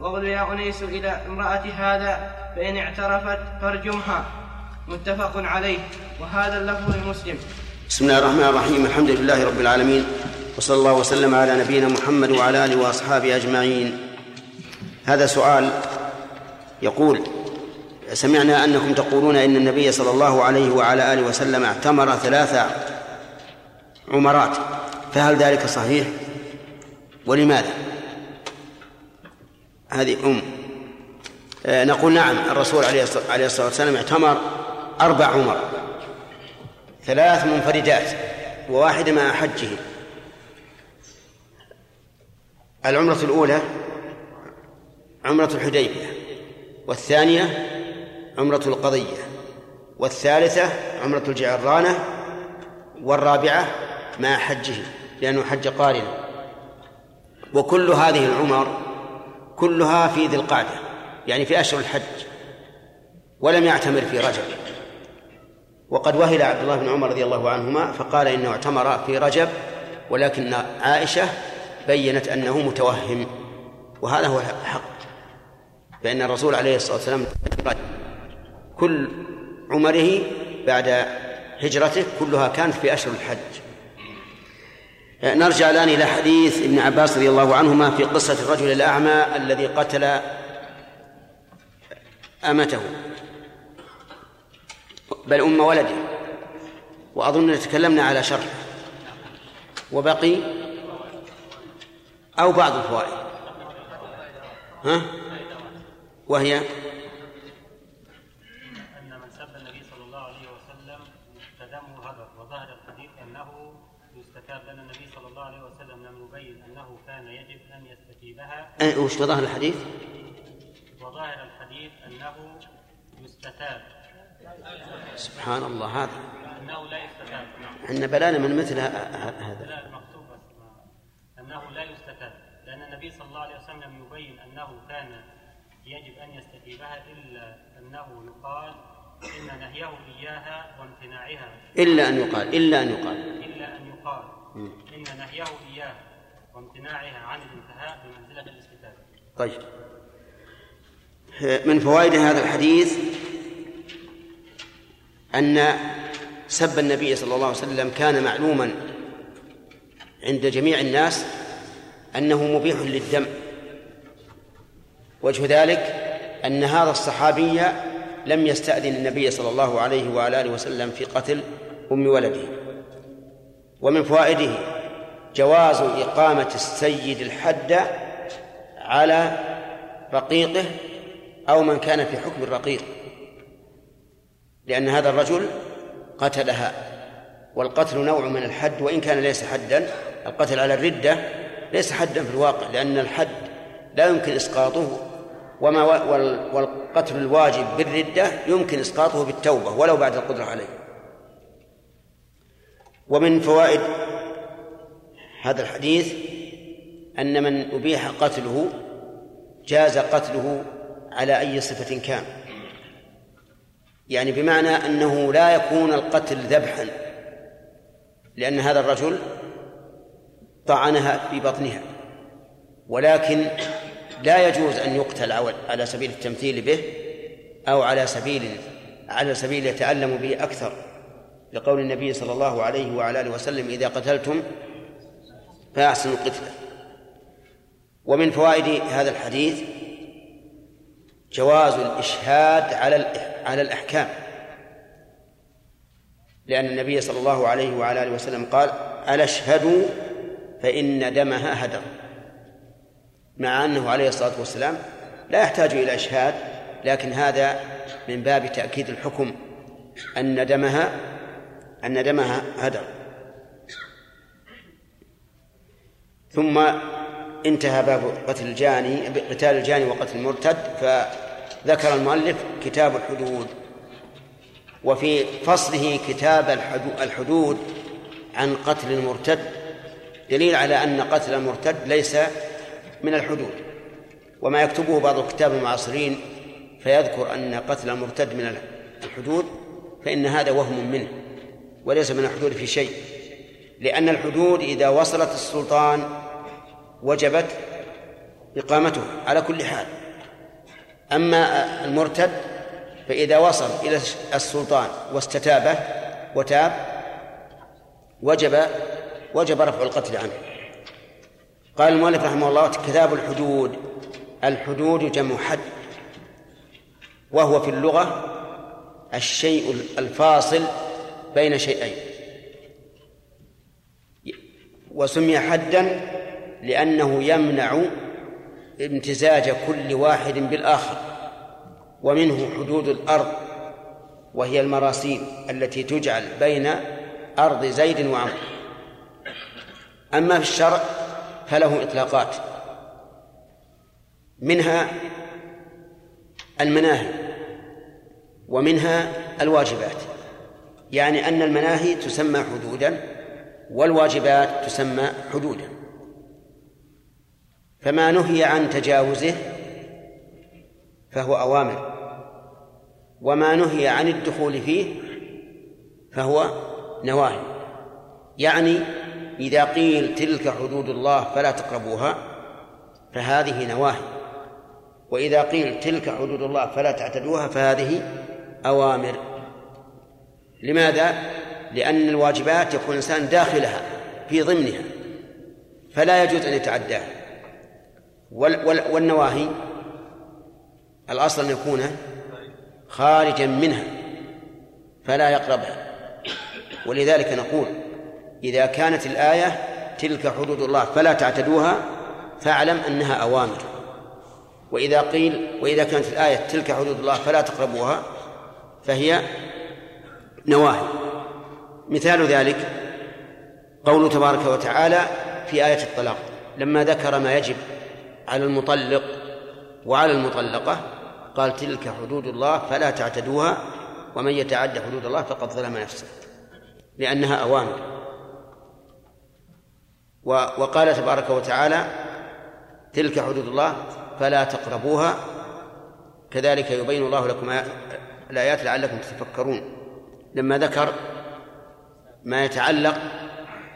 واغد يا أنيس إلى امرأة هذا فإن اعترفت فارجمها. متفق عليه. وهذا اللفظ لمسلم بسم الله الرحمن الرحيم. الحمد لله رب العالمين. وصلى الله وسلم على نبينا محمد وعلى آله وأصحابه أجمعين. هذا سؤال يقول سمعنا أنكم تقولون إن النبي صلى الله عليه وعلى آله وسلم اعتمر ثلاث عمرات. فهل ذلك صحيح؟ ولماذا؟ هذه أم. آه، نقول نعم الرسول عليه الصلاة والسلام اعتمر أربع عمر. ثلاث منفردات وواحدة مع حجه. العمرة الأولى عمرة الحديبية والثانية عمرة القضية والثالثة عمرة الجعرانة والرابعة مع حجه لأنه حج قارنا وكل هذه العمر كلها في ذي القعدة يعني في أشهر الحج. ولم يعتمر في رجب. وقد وهل عبد الله بن عمر رضي الله عنهما فقال إنه اعتمر في رجب ولكن عائشة بينت أنه متوهم. وهذا هو الحق. فإن الرسول عليه الصلاة والسلام كل عمره بعد هجرته كلها كانت في أشهر الحج. نرجع الآن إلى حديث ابن عباس رضي الله عنهما في قصة الرجل الأعمى الذي قتل أمته. بل أم ولده. وأظن تكلمنا على شرح وبقي أو بعض الفوائد. ها؟ وهي أن من سب النبي صلى الله عليه وسلم فدمه هدر وظهر الحديث أنه يستتاب لأن النبي صلى الله عليه وسلم لم يبين أنه كان يجب أن يستتيبها أه، وش ظهر الحديث؟ وظاهر الحديث أنه يستتاب. سبحان الله هذا. أنه لا يستتاب نعم. إحنا بلانا من مثل هذا. لا المكتوب أنه لا يستتاب. لأن النبي صلى الله عليه وسلم لم يبين أنه كان يجب أن يستتيبها إلا أنه يقال إن نهيه إياها وامتناعها. إلا أن يقال إلا أن يقال. إلا أن يقال. إن نهيه إياها وامتناعها عن الانتهاء بمنزلة الاستتابة طيب. من فوائد هذا الحديث أن سب النبي صلى الله عليه وسلم كان معلوما عند جميع الناس أنه مبيح للدم. وجه ذلك أن هذا الصحابي لم يستأذن النبي صلى الله عليه وعلى آله وسلم في قتل أم ولده. ومن فوائده جواز إقامة السيد الحد على رقيقه أو من كان في حكم الرقيق لأن هذا الرجل قتلها والقتل نوع من الحد وإن كان ليس حدا القتل على الردة ليس حدا في الواقع لأن الحد لا يمكن إسقاطه وما وال- والقتل الواجب بالردة يمكن إسقاطه بالتوبة ولو بعد القدرة عليه. ومن فوائد هذا الحديث أن من أبيح قتله جاز قتله على أي صفة كان. يعني بمعنى أنه لا يكون القتل ذبحا لأن هذا الرجل طعنها في بطنها ولكن لا يجوز أن يقتل على- سبيل التمثيل به أو على سبيل على سبيل يتألم به أكثر. لقول النبي صلى الله عليه وعلى آله وسلم إذا قتلتم فأحسنوا القتلة ومن فوائد هذا الحديث جواز الإشهاد على على الأحكام. لأن النبي صلى الله عليه وعلى آله وسلم قال ألا اشهدوا فإن دمها هدر. مع أنه عليه الصلاة والسلام لا يحتاج إلى إشهاد لكن هذا من باب تأكيد الحكم أن دمها أن دمها هدر. ثم انتهى باب قتل الجاني قتال الجاني وقتل المرتد فذكر المؤلف كتاب الحدود. وفي فصله كتاب الحدو- الحدود عن قتل المرتد دليل على أن قتل المرتد ليس من الحدود. وما يكتبه بعض الكتاب المعاصرين فيذكر أن قتل المرتد من الحدود فإن هذا وهم منه وليس من الحدود في شيء. لأن الحدود إذا وصلت السلطان وجبت إقامته على كل حال. أما المرتد فإذا وصل إلى السلطان واستتابه وتاب وجب وجب رفع القتل عنه. قال المؤلف رحمه الله كتاب الحدود. الحدود جمع حد وهو في اللغة الشيء الفاصل بين شيئين. وسمي حدا لأنه يمنع امتزاج كل واحد بالآخر ومنه حدود الأرض وهي المراسيم التي تجعل بين أرض زيد وعمرو أما في الشرع فله إطلاقات منها المناهي ومنها الواجبات. يعني أن المناهي تسمى حدودا والواجبات تسمى حدودا. فما نهي عن تجاوزه فهو أوامر. وما نهي عن الدخول فيه فهو نواهي. يعني إذا قيل تلك حدود الله فلا تقربوها فهذه نواهي. وإذا قيل تلك حدود الله فلا تعتدوها فهذه أوامر. لماذا؟ لأن الواجبات يكون الإنسان داخلها في ضمنها فلا يجوز أن يتعداها. والنواهي الأصل أن يكون خارجا منها فلا يقربها. ولذلك نقول إذا كانت الآية تلك حدود الله فلا تعتدوها فاعلم أنها أوامر. وإذا قيل وإذا كانت الآية تلك حدود الله فلا تقربوها فهي نواهي. مثال ذلك قوله تبارك وتعالى في آية الطلاق لما ذكر ما يجب على المطلق وعلى المطلقة. قال تلك حدود الله فلا تعتدوها ومن يتعد حدود الله فقد ظلم نفسه لأنها أوامر. وقال تبارك وتعالى تلك حدود الله فلا تقربوها. كذلك يبين الله لكم الآيات لعلكم تتفكرون. لما ذكر ما يتعلق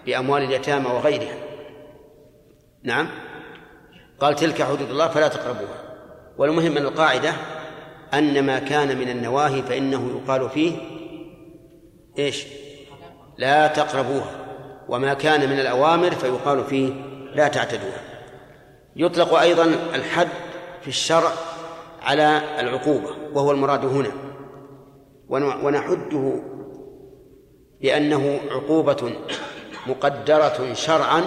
بأموال اليتامى وغيرها. نعم. قال تلك حدود الله فلا تقربوها. والمهم أن القاعدة أن ما كان من النواهي فإنه يقال فيه إيش؟ لا تقربوها. وما كان من الأوامر فيقال فيه لا تعتدوها. يطلق أيضا الحد في الشرع على العقوبة وهو المراد هنا. ونحده بأنه عقوبة مقدرة شرعا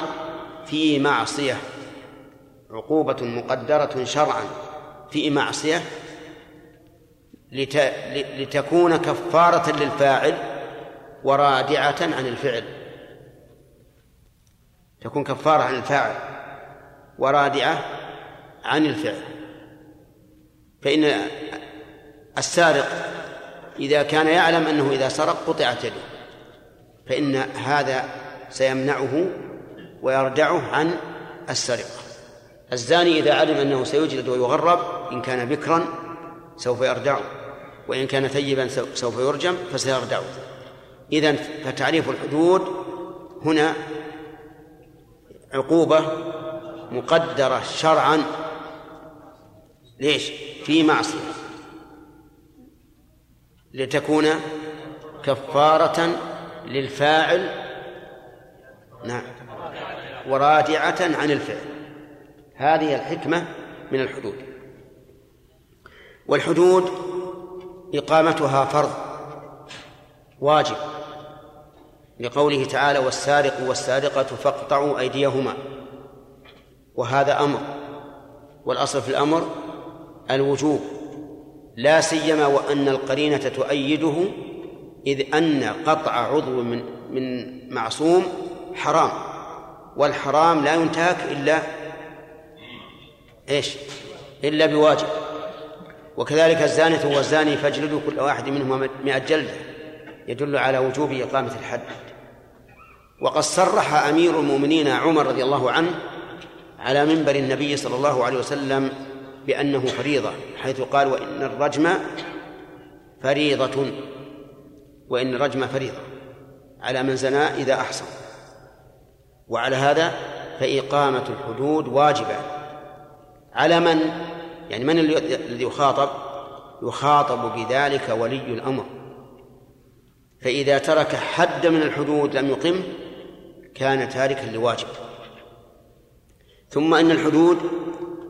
في معصية. عقوبة مقدرة شرعا في معصية لتكون كفارة للفاعل ورادعة عن الفعل. تكون كفارة عن الفاعل ورادعة عن الفعل. فإن السارق إذا كان يعلم أنه إذا سرق قطعت يده فإن هذا سيمنعه ويردعه عن السرقة. الزاني إذا علم أنه سيجلد ويغرب إن كان بكرا سوف يردعه وإن كان ثيبا سوف يرجم فسيردعه إذن فتعريف الحدود هنا عقوبة مقدرة شرعا. ليش؟ في معصية. لتكون كفارة للفاعل نعم ورادعة عن الفعل. هذه الحكمة من الحدود. والحدود إقامتها فرض واجب لقوله تعالى والسارق والسارقة فاقطعوا أيديهما وهذا أمر. والأصل في الأمر الوجوب لا سيما وأن القرينة تؤيده إذ أن قطع عضو من من معصوم حرام والحرام لا ينتهك إلا إيش؟ إلا بواجب. وكذلك الزانية والزاني فاجلدوا كل واحد منهما مئة جلدة يدل على وجوب إقامة الحد. وقد صرح أمير المؤمنين عمر رضي الله عنه على منبر النبي صلى الله عليه وسلم بأنه فريضة حيث قال وإن الرجم فريضة. وإن الرجم فريضة. على من زنى إذا أحصن. وعلى هذا فإقامة الحدود واجبة. على من؟ يعني من الذي يخاطب؟ يخاطب بذلك ولي الأمر. فإذا ترك حد من الحدود لم يقم كان تاركا لواجب. ثم أن الحدود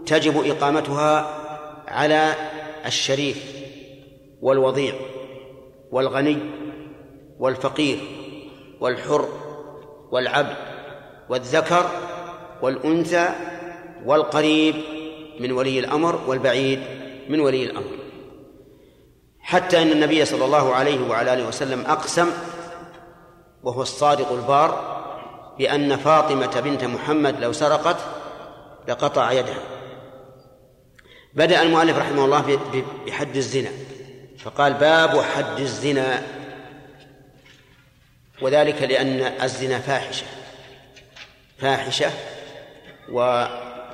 تجب إقامتها على الشريف والوضيع والغني والفقير والحر والعبد والذكر والأنثى والقريب من ولي الأمر والبعيد من ولي الأمر. حتى أن النبي صلى الله عليه وعلى آله وسلم أقسم وهو الصادق البار بأن فاطمة بنت محمد لو سرقت لقطع يدها. بدأ المؤلف رحمه الله بحد الزنا فقال باب حد الزنا وذلك لأن الزنا فاحشة فاحشة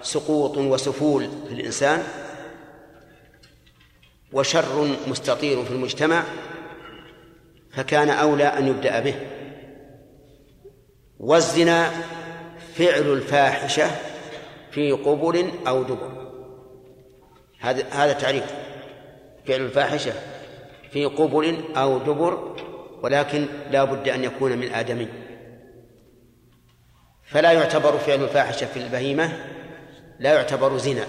وسقوط وسفول في الإنسان وشر مستطير في المجتمع فكان أولى أن يبدأ به. والزنا فعل الفاحشة في قبل أو دبر. هذا هذا تعريف. فعل الفاحشة في قبل أو دبر ولكن لا بد أن يكون من آدمي. فلا يعتبر فعل الفاحشة في البهيمة لا يعتبر زنا.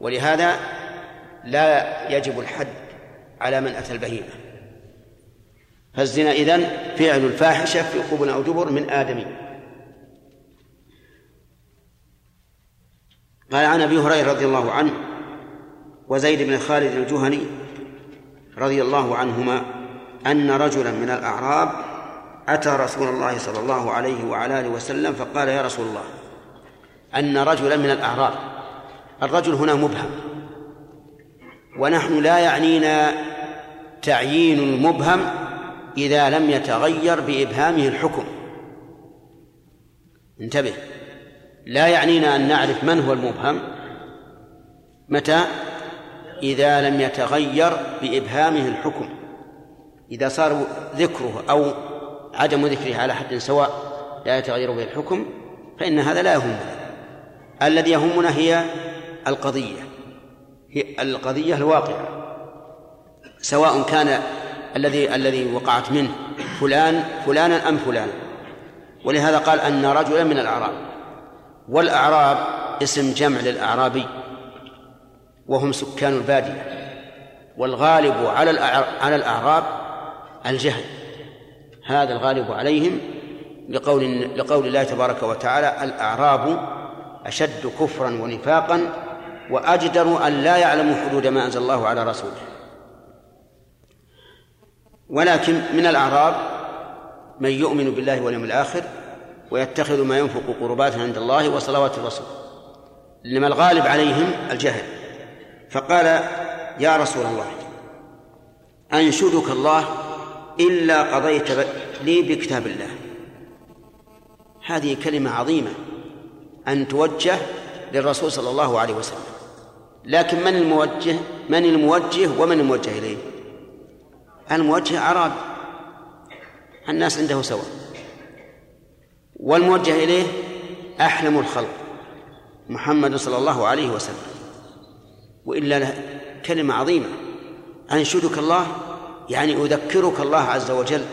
ولهذا لا يجب الحد على من أتى البهيمة. فالزنا إذن فعل الفاحشة في قبل أو دبر من آدمي. قال عن أبي هريرة رضي الله عنه وزيد بن خالد الجهني رضي الله عنهما أن رجلا من الأعراب أتى رسول الله صلى الله عليه وعلى آله وسلم فقال يا رسول الله أن رجلا من الأعراب الرجل هنا مبهم. ونحن لا يعنينا تعيين المبهم إذا لم يتغير بإبهامه الحكم. انتبه. لا يعنينا أن نعرف من هو المبهم. متى؟ إذا لم يتغير بإبهامه الحكم. إذا صار ذكره أو عدم ذكره على حد سواء لا يتغير به الحكم فإن هذا لا يهمنا الذي يهمنا هي القضية. هي القضية الواقعة. سواء كان الذي الذي وقعت منه فلان فلانا أم فلانا ولهذا قال أن رجلا من الأعراب. والأعراب اسم جمع للأعرابي. وهم سكان البادية. والغالب على على الأعراب الجهل. هذا الغالب عليهم لقول لقول الله تبارك وتعالى الأعراب أشد كفرا ونفاقا وأجدر أن لا يعلموا حدود ما أنزل الله على رسوله. ولكن من الأعراب من يؤمن بالله واليوم الآخر ويتخذ ما ينفق قربات عند الله وصلوات الرسول. لما الغالب عليهم الجهل. فقال يا رسول الله أنشدك الله إلا قضيت لي بكتاب الله. هذه كلمة عظيمة. أن توجه للرسول صلى الله عليه وسلم. لكن من الموجه؟ من الموجه ومن الموجه إليه؟ الموجه أعرابي الناس عنده سواء. والموجه إليه أحلم الخلق محمد صلى الله عليه وسلم. وإلا كلمة عظيمة. أنشدك الله؟ يعني أذكرك الله عز وجل.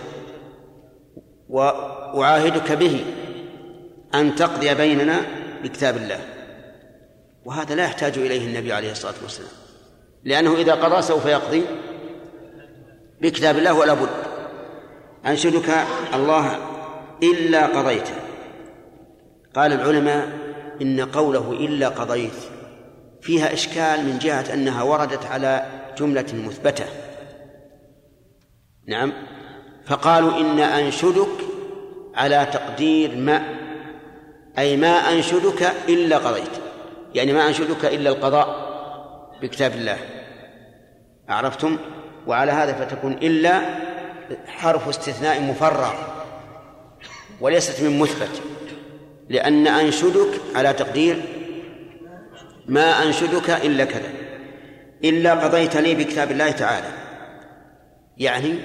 وأعاهدك به أن تقضي بيننا بكتاب الله. وهذا لا يحتاج إليه النبي عليه الصلاة والسلام. لأنه إذا قضى سوف يقضي بكتاب الله ولا بد. أنشدك الله إلا قضيت. قال العلماء إن قوله إلا قضيت فيها إشكال من جهة أنها وردت على جملة مثبتة. نعم. فقالوا إن أنشدك على تقدير ما أي ما أنشدك إلا قضيت. يعني ما أنشدك إلا القضاء بكتاب الله. عرفتم؟ وعلى هذا فتكون إلا حرف استثناء مفرغ وليست من مثبت. لأن أنشدك على تقدير ما أنشدك إلا كذا. إلا قضيت لي بكتاب الله تعالى. يعني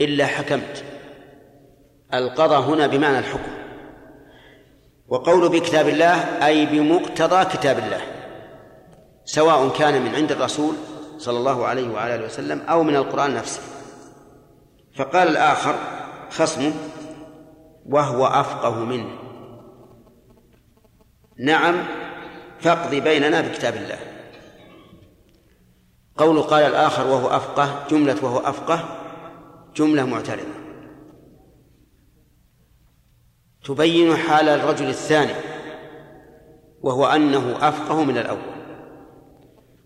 إلا حكمت. القضاء هنا بمعنى الحكم. وقول بكتاب الله أي بمقتضى كتاب الله سواء كان من عند الرسول صلى الله عليه وعلى آله وسلم أو من القرآن نفسه. فقال الآخر خصمه وهو أفقه منه. نعم فاقض بيننا بكتاب الله. قول قال الآخر وهو أفقه جملة وهو أفقه جملة معترضة. تبين حال الرجل الثاني وهو أنه أفقه من الأول.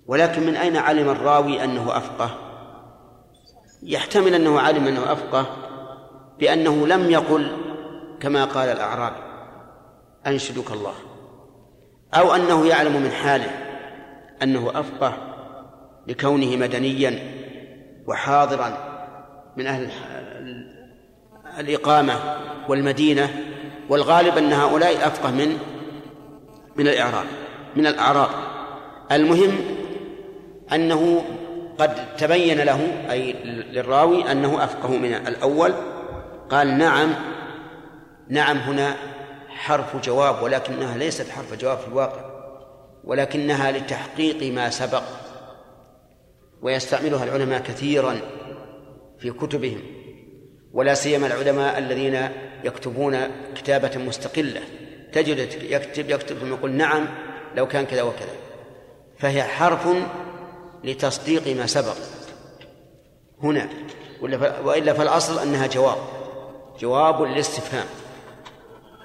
ولكن من أين علم الراوي أنه أفقه؟ يحتمل أنه علم أنه أفقه بأنه لم يقل كما قال الأعرابي أنشدك الله. أو أنه يعلم من حاله أنه أفقه لكونه مدنيا وحاضرا من أهل الإقامة والمدينة والغالب أن هؤلاء أفقه من من الإعراب من الأعراب. المهم أنه قد تبين له أي للراوي أنه أفقه من الأول. قال نعم نعم هنا حرف جواب ولكنها ليست حرف جواب في الواقع ولكنها لتحقيق ما سبق ويستعملها العلماء كثيرا في كتبهم. ولا سيما العلماء الذين يكتبون كتابة مستقلة. تجد يكتب يكتب ثم يقول نعم لو كان كذا وكذا. فهي حرف لتصديق ما سبق. هنا. وإلا فالأصل أنها جواب. جواب للاستفهام.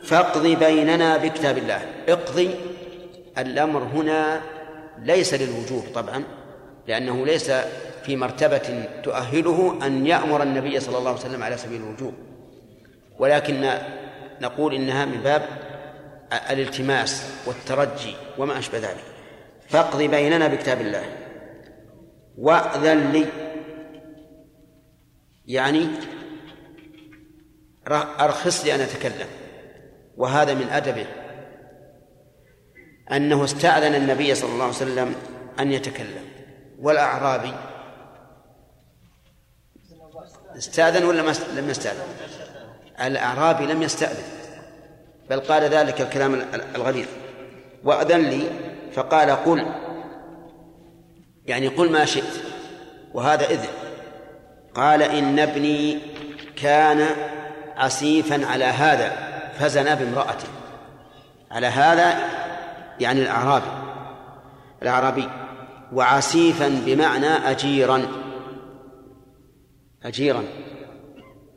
فاقضي بيننا بكتاب الله. اقضي الأمر هنا ليس للوجوب طبعا لأنه ليس في مرتبة تؤهله أن يأمر النبي صلى الله عليه وسلم على سبيل الوجوب. ولكن نقول إنها من باب الالتماس والترجي وما أشبه ذلك. فاقضي بيننا بكتاب الله. وأذن لي. يعني أرخص لي أن أتكلم. وهذا من أدبه. أنه استأذن النبي صلى الله عليه وسلم أن يتكلم. والأعرابي استأذن ولا لم يستأذن؟ الأعرابي لم يستأذن بل قال ذلك الكلام الغليظ. وأذن لي فقال قل يعني قل ما شئت وهذا إذن. قال إن ابني كان عسيفا على هذا فزنى بامرأته على هذا يعني الأعرابي الأعرابي. وعسيفا بمعنى أجيرا. أجيرا.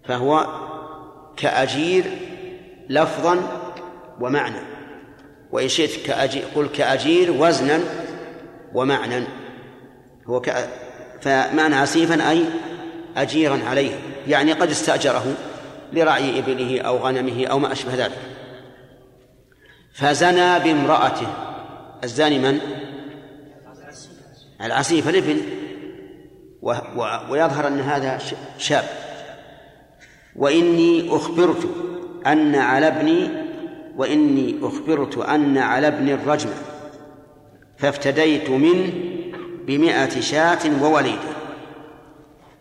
فهو كأجير لفظا ومعنى. وإن شئت كأجير قل كأجير وزنا ومعنى هو ك... فمعنى عسيفا أي أجيرا عليه. يعني قد استأجره لرعي إبله أو غنمه أو ما أشبه ذلك. فزنى بامرأته. الزاني من؟ العسيف. و... ويظهر أن هذا شاب. وإني أخبرت أن على ابني وإني أخبرت أن على ابني الرجم فافتديت منه بمائة شاة ووليدة.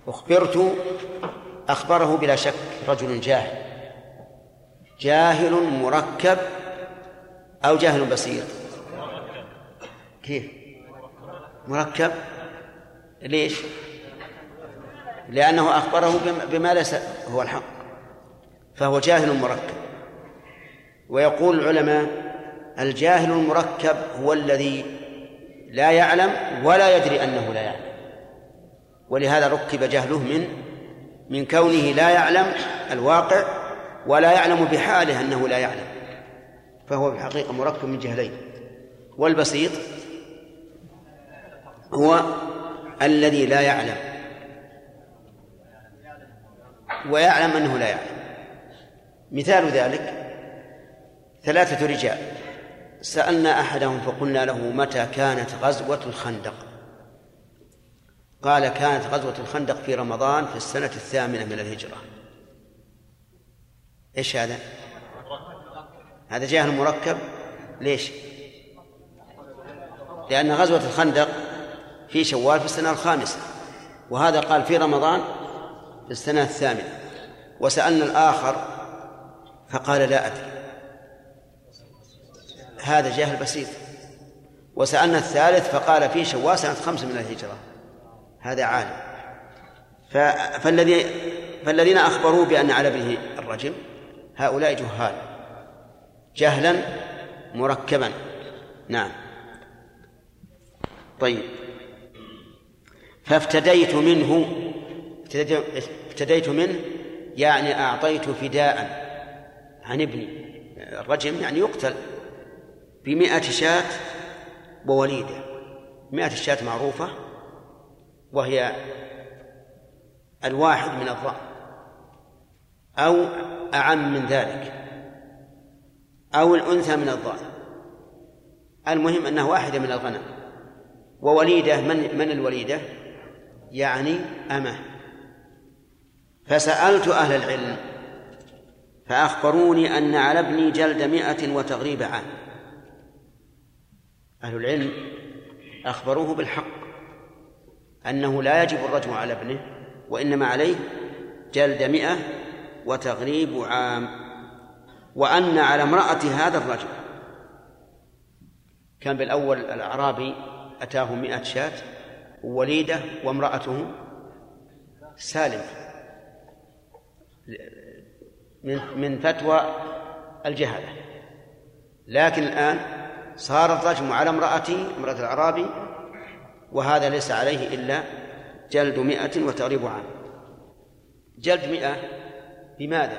أخبرت أخبره بلا شك رجل جاهل. جاهل مركب أو جاهل بسيط كيف؟ مركب؟ ليش؟ لأنه أخبره بما ليس هو الحق فهو جاهل مركب. ويقول العلماء الجاهل المركب هو الذي لا يعلم ولا يدري أنه لا يعلم. ولهذا ركب جهله من من كونه لا يعلم الواقع ولا يعلم بحاله أنه لا يعلم فهو في الحقيقة مركب من جهلين. والبسيط هو الذي لا يعلم. ويعلم أنه لا يعلم. مثال ذلك ثلاثة رجال. سألنا أحدهم فقلنا له متى كانت غزوة الخندق؟ قال كانت غزوة الخندق في رمضان في السنة الثامنة من الهجرة. إيش هذا؟ هذا جاهل مركب؟ ليش؟ لأن غزوة الخندق في شوال في السنة الخامسة. وهذا قال في رمضان السنة الثامنة وسألنا الآخر فقال لا أدري. هذا جاهل بسيط. وسألنا الثالث فقال في شوال سنة خمس من الهجرة. هذا عالم. فالذي فالذين أخبروا بأن على ابنه الرجم هؤلاء جهال. جهلا مركبا. نعم. طيب. فافتديت منه افتديت منه يعني أعطيت فداء عن ابني الرجم يعني يقتل بمئة شاة ووليدة مئة شاة معروفة وهي الواحد من الضأن أو أعم من ذلك أو الأنثى من الضأن المهم أنها واحدة من الغنم ووليدة من من الوليدة؟ يعني أمه. فسألت أهل العلم فأخبروني أن على ابني جلد مئة وتغريب عام. أهل العلم أخبروه بالحق أنه لا يجب الرجم على ابنه وإنما عليه جلد مئة وتغريب عام وأن على امرأة هذا الرجل كان بالأول الأعرابي أتاه مئة شاة وليدة وامرأته سالم. من من فتوى الجهلة لكن الآن صار الرجم على امرأته امرأة الأعرابي وهذا ليس عليه إلا جلد مئة وتغريب عام. جلد مئة بماذا؟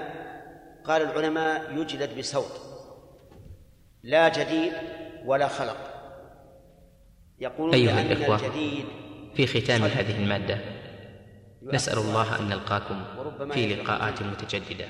قال العلماء يجلد بصوت. لا جديد ولا خلق. يقولون أيها الإخوة الجديد في ختام هذه المادة نسأل الله أن نلقاكم في لقاءات متجددة.